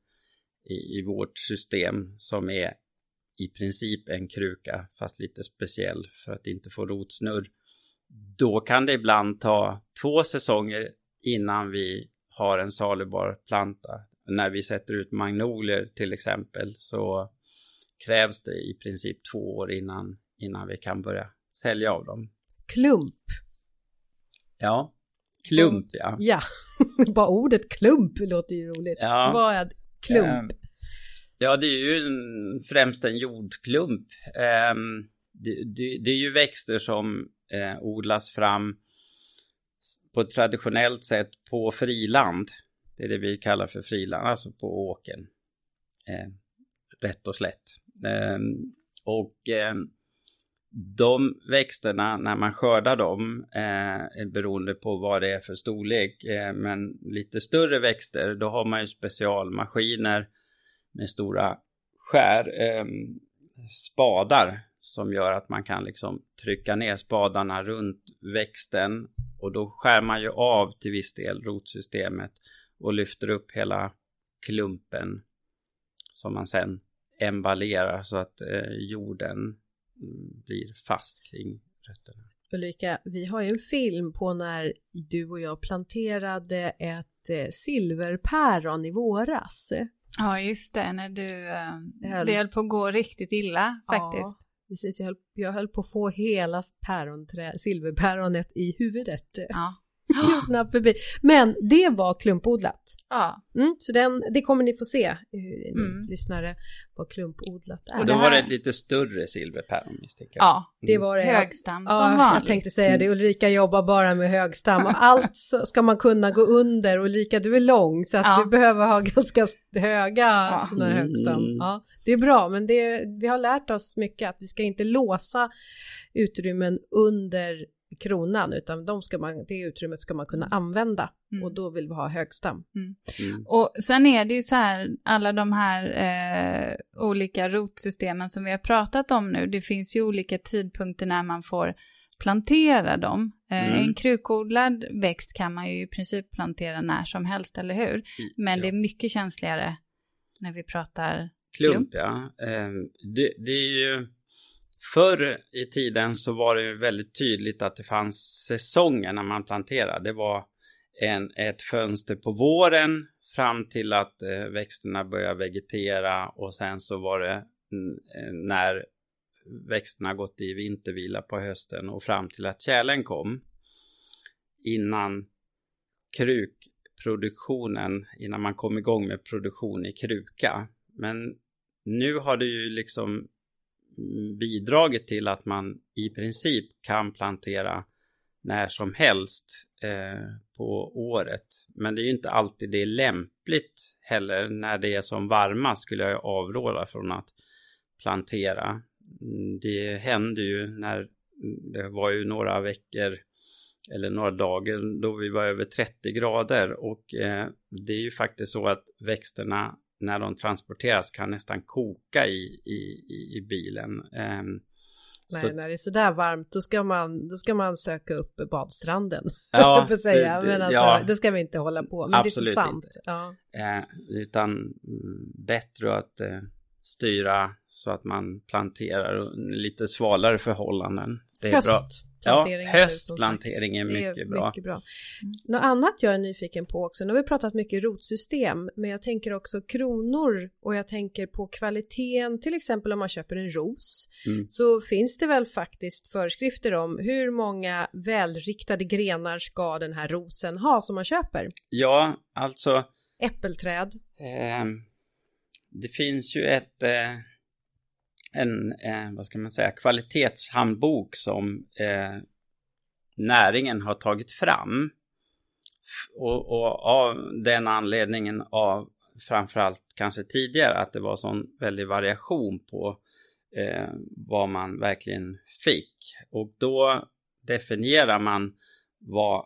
i, i vårt system som är i princip en kruka fast lite speciell för att inte få rotsnurr. Då kan det ibland ta två säsonger innan vi har en salubar planta. När vi sätter ut magnolier till exempel så krävs det i princip två år innan, innan vi kan börja sälja av dem. Klump, Ja, klump ja. ja. Bara ordet klump låter ju roligt. Ja. Vad är klump? Ehm, Ja, det är ju en, främst en jordklump. Eh, det, det, det är ju växter som eh, odlas fram på ett traditionellt sätt på friland. Det är det vi kallar för friland, alltså på åken. Eh, rätt och slätt. Ehm, och ehm, de växterna, när man skördar dem, eh, är beroende på vad det är för storlek. Eh, men lite större växter, då har man ju specialmaskiner med stora skär, eh, spadar som gör att man kan liksom trycka ner spadarna runt växten och då skär man ju av till viss del rotsystemet och lyfter upp hela klumpen som man sen emballerar så att eh, jorden mm, blir fast kring rötterna. Ulrika, vi har ju en film på när du och jag planterade ett eh, silverpäron i våras. Ja, just det, när du, eh, höll- det höll på att gå riktigt illa faktiskt. Ja, precis. Jag höll, jag höll på att få hela silverpäronet i huvudet. Ja. Snabbt förbi. Men det var klumpodlat. ja. Mm, så den, det kommer ni få se, eh, ni Mm. lyssnare, vad klumpodlat är. Och då var det ett lite större silverpäron misstänker jag. ja. det var det. Högstam som Ja, jag vanligt. tänkte säga det. Ulrika jobbar bara med högstam och allt så ska man kunna gå under. Ulrika, du är lång så att Ja. du behöver ha ganska höga Ja. sådana högstam. Mm. Ja, det är bra, men det, vi har lärt oss mycket att vi ska inte låsa utrymmen under kronan utan de ska man, det utrymmet ska man kunna använda Mm. och då vill vi ha högstam. Mm. Och sen är det ju så här, alla de här eh, olika rotsystemen som vi har pratat om nu, det finns ju olika tidpunkter när man får plantera dem. Eh, Mm. En krukodlad växt kan man ju i princip plantera när som helst, eller hur? Men det är mycket känsligare när vi pratar Klump, ja. Ehm, Det, det är ju... Förr i tiden så var det ju väldigt tydligt att det fanns säsonger när man planterade. Det var en, ett fönster på våren fram till att eh, växterna började vegetera och sen så var det eh, när växterna gått i vintervila på hösten och fram till att tjälen kom. Innan krukproduktionen, innan man kom igång med produktion i kruka. Men nu har det ju liksom bidragit till att man i princip kan plantera när som helst eh, på året. Men det är ju inte alltid det är lämpligt heller. När det är som varmast skulle jag avråda från att plantera. Mm, det hände ju när mm, det var ju några veckor eller några dagar då vi var över 30 grader och eh, det är ju faktiskt så att växterna när de transporteras kan nästan koka i, i, i bilen. Um, Nej, så, när det är sådär varmt då ska man, då ska man söka upp badstranden. Ja, för säga. Det, det, men alltså, ja, det ska vi inte hålla på med. Absolut det är så sant. Inte. Ja. Eh, utan mm, bättre att eh, styra så att man planterar lite svalare förhållanden. Det är Höst. bra. Plantering ja, höstplantering är mycket, är bra. mycket bra. Mm. Något annat jag är nyfiken på också, nu har vi pratat mycket rotsystem, men jag tänker också kronor och jag tänker på kvaliteten, till exempel om man köper en ros, mm. så finns det väl faktiskt föreskrifter om hur många välriktade grenar ska den här rosen ha som man köper? Ja, alltså Äppelträd. Eh, det finns ju ett eh en, eh, vad ska man säga, kvalitetshandbok som eh, näringen har tagit fram. Och, och, av den anledningen av framförallt kanske tidigare att det var sån väldig variation på eh, vad man verkligen fick. Och då definierar man vad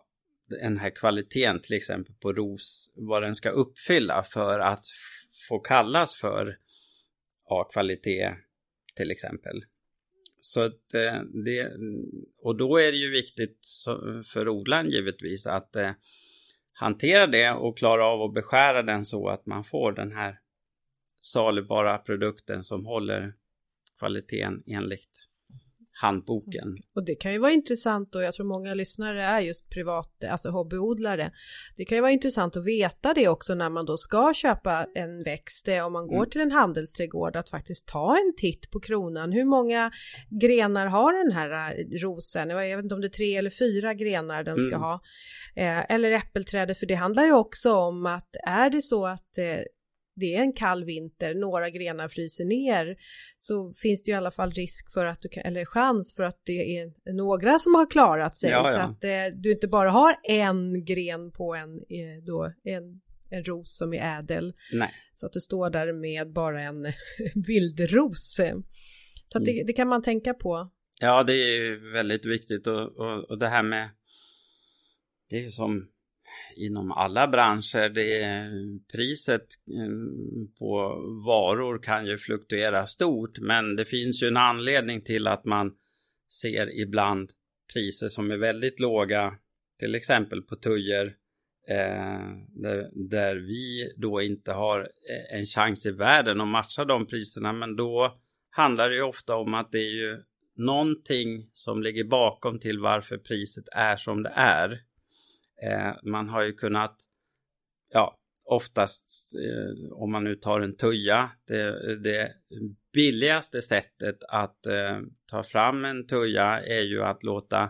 den här kvaliteten till exempel på ros, vad den ska uppfylla för att få kallas för A-kvalitet till exempel. Så att eh, det, och då är det ju viktigt för odlaren givetvis att eh, hantera det och klara av att beskära den så att man får den här salubara produkten som håller kvaliteten enligt handboken. Och det kan ju vara intressant och jag tror många lyssnare är just privat, alltså hobbyodlare. Det kan ju vara intressant att veta det också när man då ska köpa en växt, om man går mm. till en handelsträdgård, att faktiskt ta en titt på kronan. Hur många grenar har den här äh, rosen? Jag vet inte om det är tre eller fyra grenar den ska mm. ha. Eh, eller äppelträdet, för det handlar ju också om att är det så att eh, det är en kall vinter, några grenar fryser ner, så finns det ju i alla fall risk för att du kan, eller chans för att det är några som har klarat sig. Ja, ja. Så att eh, du inte bara har en gren på en, eh, då, en, en ros som är ädel. Nej. Så att du står där med bara en vildros. Så att det, mm. det, kan man tänka på. Ja, det är väldigt viktigt och, och, och det här med det är ju som inom alla branscher. Det priset mm, på varor kan ju fluktuera stort men det finns ju en anledning till att man ser ibland priser som är väldigt låga till exempel på tujer eh, där, där, vi då inte har eh, en chans i världen att matcha de priserna men då handlar det ju ofta om att det är ju någonting som ligger bakom till varför priset är som det är. Eh, man har ju kunnat, ja, oftast eh, om man nu tar en tuja, det, det billigaste sättet att eh, ta fram en tuja är ju att låta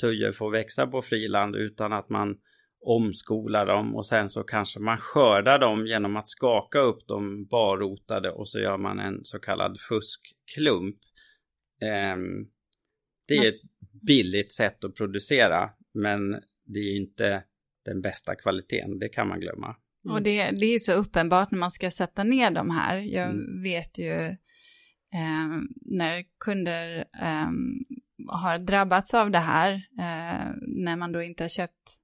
tujor få växa på friland utan att man omskolar dem och sen så kanske man skördar dem genom att skaka upp dem barrotade och så gör man en så kallad fuskklump. Eh, det är ett billigt sätt att producera men det är inte den bästa kvaliteten, det kan man glömma. Mm. Och det, det är så uppenbart när man ska sätta ner de här. Jag mm. vet ju eh, när kunder eh, har drabbats av det här, eh, när man då inte har köpt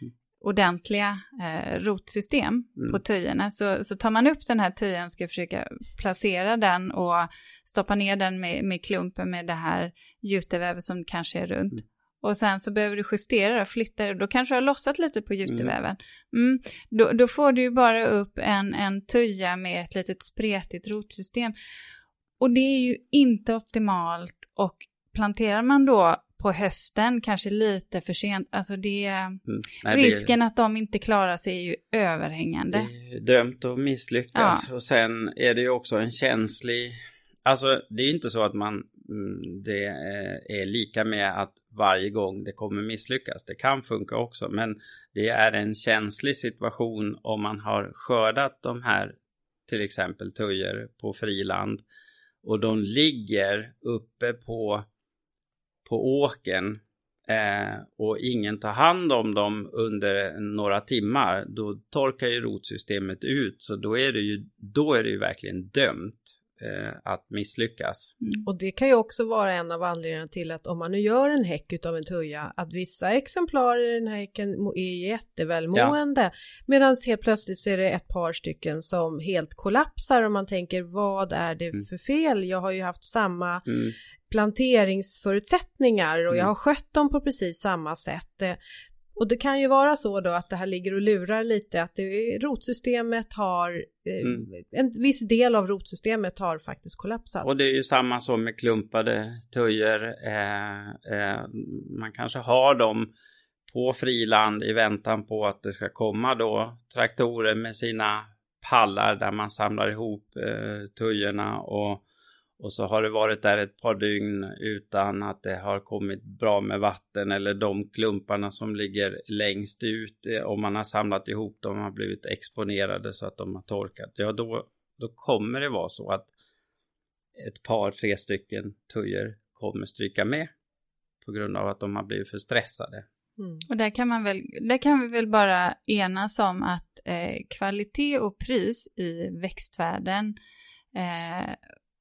mm. ordentliga eh, rotsystem mm. på töjerna så, så tar man upp den här töjen ska försöka placera den och stoppa ner den med, med klumpen med det här jutevävet som kanske är runt. Mm och sen så behöver du justera och flytta då kanske du har lossat lite på juteväven. Mm. Då, då, får du ju bara upp en, en tuja med ett litet spretigt rotsystem. Och det är ju inte optimalt och planterar man då på hösten, kanske lite för sent, alltså det, mm. Nej, risken det, att de inte klarar sig är ju överhängande. Det är dömt att misslyckas ja. och sen är det ju också en känslig, alltså det är inte så att man Mm, Mm, det eh, är lika med att varje gång det kommer misslyckas. Det kan funka också, men det är en känslig situation om man har skördat de här till exempel tujer på friland och de ligger uppe på, på åken eh, och ingen tar hand om dem under några timmar, då torkar ju rotsystemet ut så då är det ju, då är det ju verkligen dömt att misslyckas. Mm. Och det kan ju också vara en av anledningarna till att om man nu gör en häck utav en tuja, att vissa exemplar i den här häcken är jättevälmående, ja. medan helt plötsligt så är det ett par stycken som helt kollapsar och man tänker vad är det mm. för fel? Jag har ju haft samma mm planteringsförutsättningar och jag mm. har skött dem på precis samma sätt. Och det kan ju vara så då att det här ligger och lurar lite att det, rotsystemet har, eh, mm. en viss del av rotsystemet har faktiskt kollapsat. Och det är ju samma som med klumpade tujor. Eh, eh, man kanske har dem på friland i väntan på att det ska komma då traktorer med sina pallar där man samlar ihop eh, tujorna och och så har det varit där ett par dygn utan att det har kommit bra med vatten eller de klumparna som ligger längst ut eh, om man har samlat ihop dem har blivit exponerade så att de har torkat. Ja, då, då kommer det vara så att ett par, tre stycken tujor kommer stryka med på grund av att de har blivit för stressade. Mm. Och där kan, man väl, där kan vi väl bara enas om att eh, kvalitet och pris i växtvärlden eh,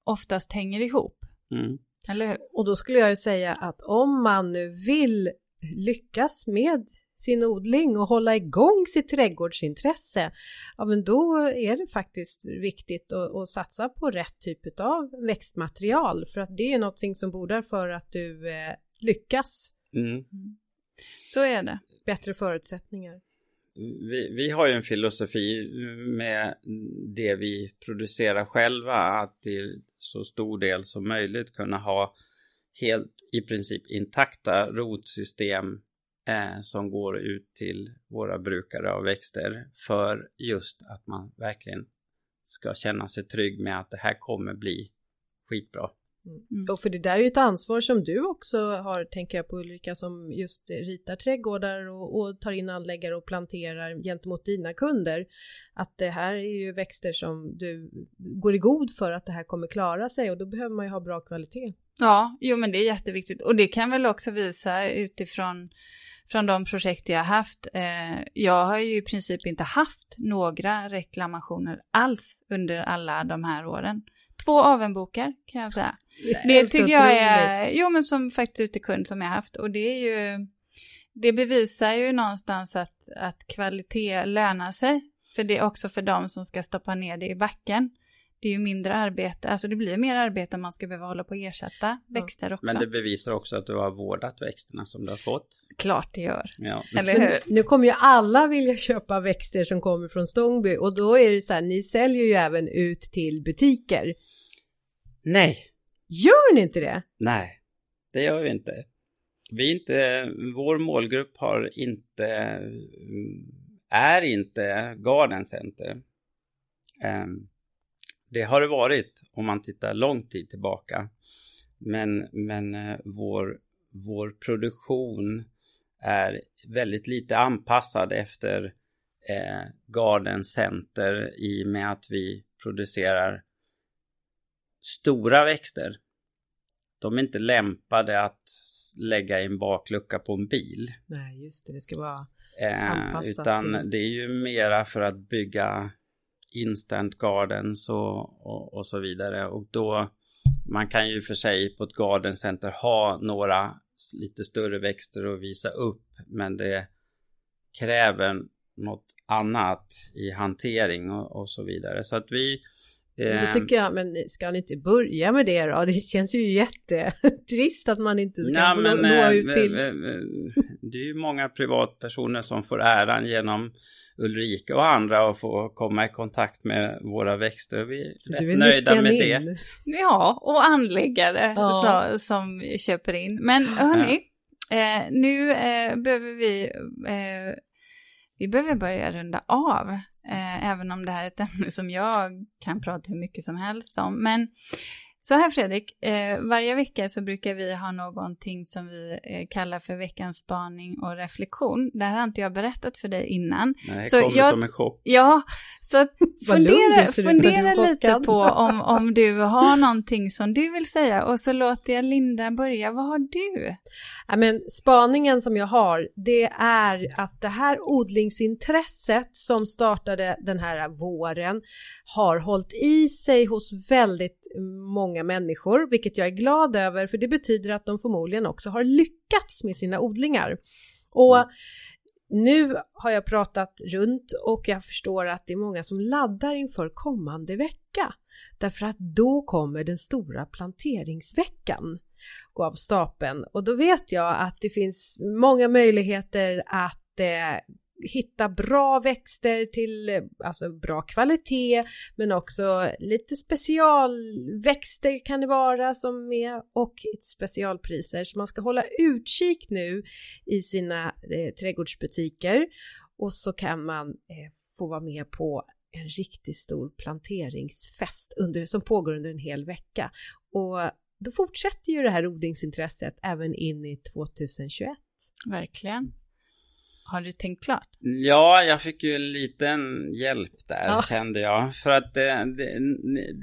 oftast hänger ihop. Mm. Eller hur? Och då skulle jag ju säga att om man nu vill lyckas med sin odling och hålla igång sitt trädgårdsintresse, ja men då är det faktiskt viktigt att, att satsa på rätt typ av växtmaterial för att det är någonting som bordar för att du eh, lyckas. Mm. mm. Så är det. Bättre förutsättningar vi, vi har ju en filosofi med det vi producerar själva att till så stor del som möjligt kunna ha helt i princip intakta rotsystem eh, som går ut till våra brukare av växter för just att man verkligen ska känna sig trygg med att det här kommer bli skitbra. Mm. Och för det där är ju ett ansvar som du också har, tänker jag på Ulrika, som just ritar trädgårdar och, och, tar in anläggare och planterar gentemot dina kunder. Att det här är ju växter som du går i god för att det här kommer klara sig och då behöver man ju ha bra kvalitet. Ja, jo men det är jätteviktigt och det kan väl också visa utifrån från de projekt jag har haft. Eh, jag har ju i princip inte haft några reklamationer alls under alla de här åren. Två avenbokar kan jag säga. Det, det tycker jag är, jo men som faktiskt utekund som jag haft och det är ju, det bevisar ju någonstans att, att kvalitet lönar sig. För det är också för de som ska stoppa ner det i backen. Det är ju mindre arbete, alltså det blir mer arbete om man ska behöva hålla på och ersätta växter också. Men det bevisar också att du har vårdat växterna som du har fått. Klart det gör. Ja. Eller hur? Nu kommer ju alla vilja köpa växter som kommer från Stångby och då är det så här, ni säljer ju även ut till butiker. Nej. Gör ni inte det? Nej, det gör vi inte. Vi inte, vår målgrupp har inte, är inte Garden Center. Ehm, det har det varit om man tittar lång tid tillbaka. Men, men eh, vår, vår produktion är väldigt lite anpassad efter eh, Garden Center i och med att vi producerar stora växter, de är inte lämpade att lägga i en baklucka på en bil. Nej, just det, det ska vara eh, anpassat. Utan till... det är ju mera för att bygga instant gardens och, och, och, så vidare. Och då, man kan ju för sig på ett garden center ha några lite större växter att visa upp, men det kräver något annat i hantering och, och så vidare. Så att vi då ehm. tycker jag, men ska ni inte börja med det då? Det känns ju jättetrist att man inte ska nå, men, nå ut till... Det är ju många privatpersoner som får äran genom Ulrika och andra att få komma i kontakt med våra växter. Vi är, så är nöjda med in. det. Ja, och anläggare ja. Så, som köper in. Men hörni, ja. eh, nu eh, behöver vi eh, vi behöver börja runda av, eh, även om det här är ett ämne som jag kan prata hur mycket som helst om. Men Så här Fredrik, eh, varje vecka så brukar vi ha någonting som vi eh, kallar för veckans spaning och reflektion. Det här har inte jag berättat för dig innan. Nej, det så kommer jag, som en chock. Ja, så fundera, fundera lite på om, om du har någonting som du vill säga och så låter jag Linda börja. Vad har du? Ja, men spaningen som jag har, det är att det här odlingsintresset som startade den här våren har hållit i sig hos väldigt många människor, vilket jag är glad över, för det betyder att de förmodligen också har lyckats med sina odlingar. Och Mm nu har jag pratat runt och jag förstår att det är många som laddar inför kommande vecka. Därför att då kommer den stora planteringsveckan gå av stapeln och då vet jag att det finns många möjligheter att eh, hitta bra växter till alltså bra kvalitet men också lite specialväxter kan det vara som är och specialpriser så man ska hålla utkik nu i sina eh, trädgårdsbutiker och så kan man eh, få vara med på en riktigt stor planteringsfest under, som pågår under en hel vecka och då fortsätter ju det här odlingsintresset även in i 2021. Verkligen. Har du tänkt klart? Ja, jag fick ju en liten hjälp där Ja. kände jag. För att det, det,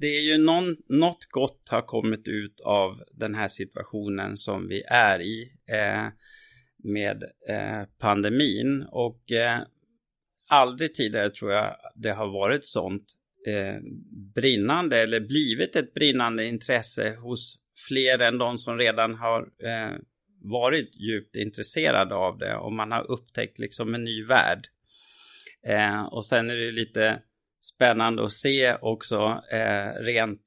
det är ju någon, något gott har kommit ut av den här situationen som vi är i eh, med eh, pandemin. Och eh, aldrig tidigare tror jag det har varit sånt eh, brinnande eller blivit ett brinnande intresse hos fler än de som redan har eh, varit djupt intresserad av det och man har upptäckt liksom en ny värld. Eh, och sen är det lite spännande att se också eh, rent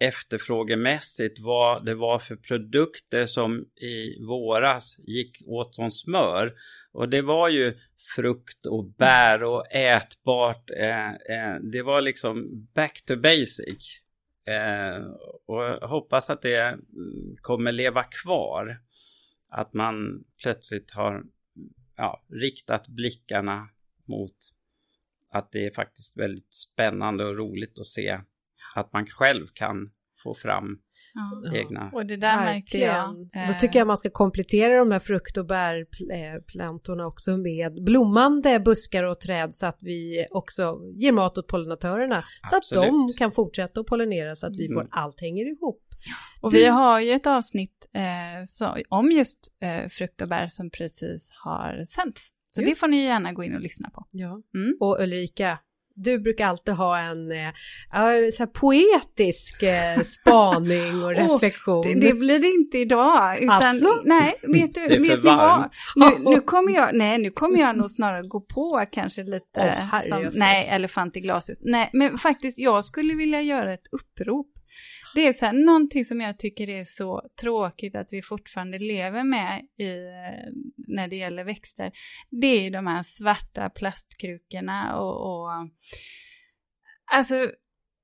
efterfrågemässigt vad det var för produkter som i våras gick åt som smör. Och det var ju frukt och bär och ätbart. Eh, eh, det var liksom back to basic. Eh, och jag hoppas att det mm, kommer leva kvar. Att man plötsligt har ja, riktat blickarna mot att det är faktiskt väldigt spännande och roligt att se att man själv kan få fram Ja. egna. Och det där märkte jag. Då eh, tycker jag man ska komplettera de här frukt och bärplantorna också med blommande buskar och träd så att vi också ger mat åt pollinatörerna så att de Absolut. kan fortsätta att pollinera så att vi får Mm. allt hänger ihop. Och Du- vi har ju ett avsnitt eh, så, om just eh, frukt och bär som precis har sänts. Så Just. det får ni gärna gå in och lyssna på. Ja. Mm. Och Ulrika, du brukar alltid ha en eh, ja, så här poetisk eh, spaning och reflektion. Det, det blir det inte idag. Utan, Asså? nej, vet du, Det är för vet ni vad? Nu, nu kommer jag, nej, nu kommer jag nog snarare gå på kanske lite, herre som, nej, elefant i glashus. Nej, men faktiskt, jag skulle vilja göra ett upprop. Det är så här, någonting som jag tycker är så tråkigt att vi fortfarande lever med i, eh, när det gäller växter. Det är ju de här svarta plastkrukorna och, och alltså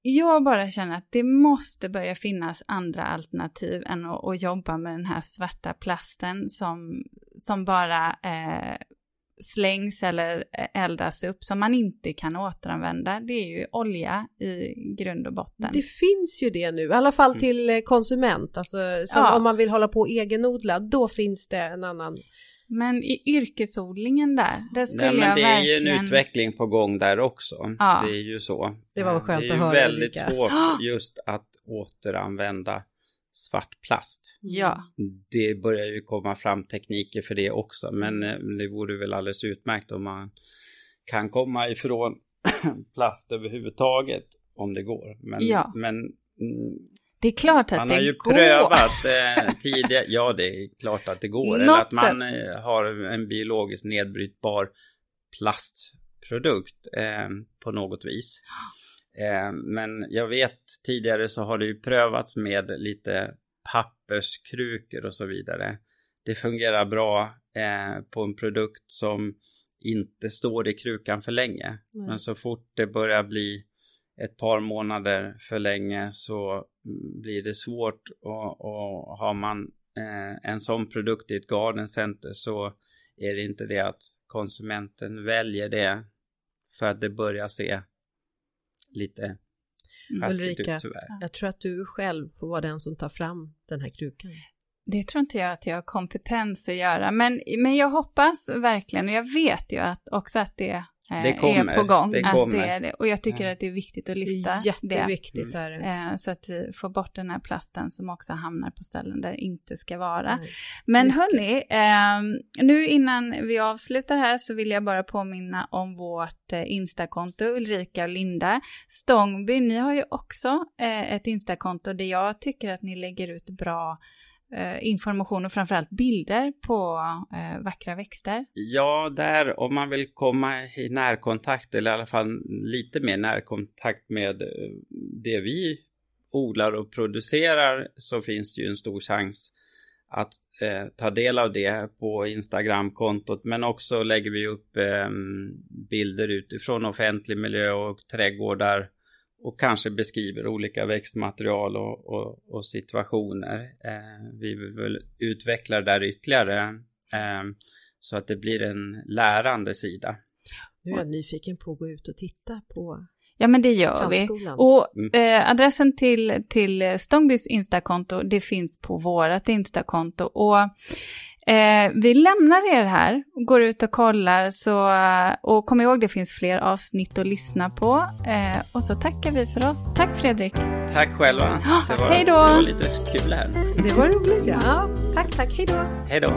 jag bara känner att det måste börja finnas andra alternativ än att, att jobba med den här svarta plasten som, som bara eh, slängs eller eldas upp som man inte kan återanvända. Det är ju olja i grund och botten. Det finns ju det nu, i alla fall till eh, konsument, alltså Ja. om man vill hålla på egenodla, då finns det en annan. Men i yrkesodlingen där, där skulle Nej, men jag det är ju verkligen... en utveckling på gång där också. Ja. Det är ju så. Det var skönt Det är att ju höra, väldigt Ulrika. svårt just att återanvända svart plast. Ja, Det börjar ju komma fram tekniker för det också, men eh, det vore väl alldeles utmärkt om man kan komma ifrån plast överhuvudtaget om det går. Men, Ja. men det är klart att man det har ju går. prövat eh, tidigare, ja det är klart att det går, eller att man eh, har en biologiskt nedbrytbar plastprodukt eh, på något vis. Eh, men jag vet tidigare så har det ju prövats med lite papperskrukor och så vidare. Det fungerar bra eh, på en produkt som inte står i krukan för länge. Nej. Men så fort det börjar bli ett par månader för länge så mm, blir det svårt och, och har man eh, en sån produkt i ett garden center så är det inte det att konsumenten väljer det för att det börjar se lite mm. Ulrika, ut, tyvärr. jag tror att du själv får vara den som tar fram den här krukan. Det tror inte jag att jag har kompetens att göra, men, men jag hoppas verkligen och jag vet ju att också att det det eh, kommer, är på gång. Det kommer. Att det är det. Och jag tycker ja. att det är viktigt att lyfta det. Jätteviktigt är det. Mm. Så att vi får bort den här plasten som också hamnar på ställen där det inte ska vara. Nej. Men Mycket. hörni, eh, nu innan vi avslutar här så vill jag bara påminna om vårt eh, Instakonto, Ulrika och Linda. Stångby, ni har ju också eh, ett Instakonto där jag tycker att ni lägger ut bra Eh, Eh, information och framförallt bilder på eh, vackra växter? Ja, där om man vill komma i närkontakt eller i alla fall lite mer närkontakt med eh, det vi odlar och producerar så finns det ju en stor chans att eh, ta del av det på Instagramkontot men också lägger vi upp eh, bilder utifrån offentlig miljö och trädgårdar och kanske beskriver olika växtmaterial och, och, och situationer. Eh, vi vill utveckla det där ytterligare eh, så att det blir en lärande sida. Nu är jag nyfiken på att gå ut och titta på Ja men det gör vi. Och mm. eh, adressen till, till Stångbys Instakonto det finns på vårat Instakonto. Och Eh, vi lämnar er här går ut och kollar. Så, och kom ihåg, det finns fler avsnitt att lyssna på. Eh, och så tackar vi för oss. Tack Fredrik. Tack själva. Det var, hej då. Det var lite kul här. Det var roligt ja. Tack, tack. Hej då. Hej då.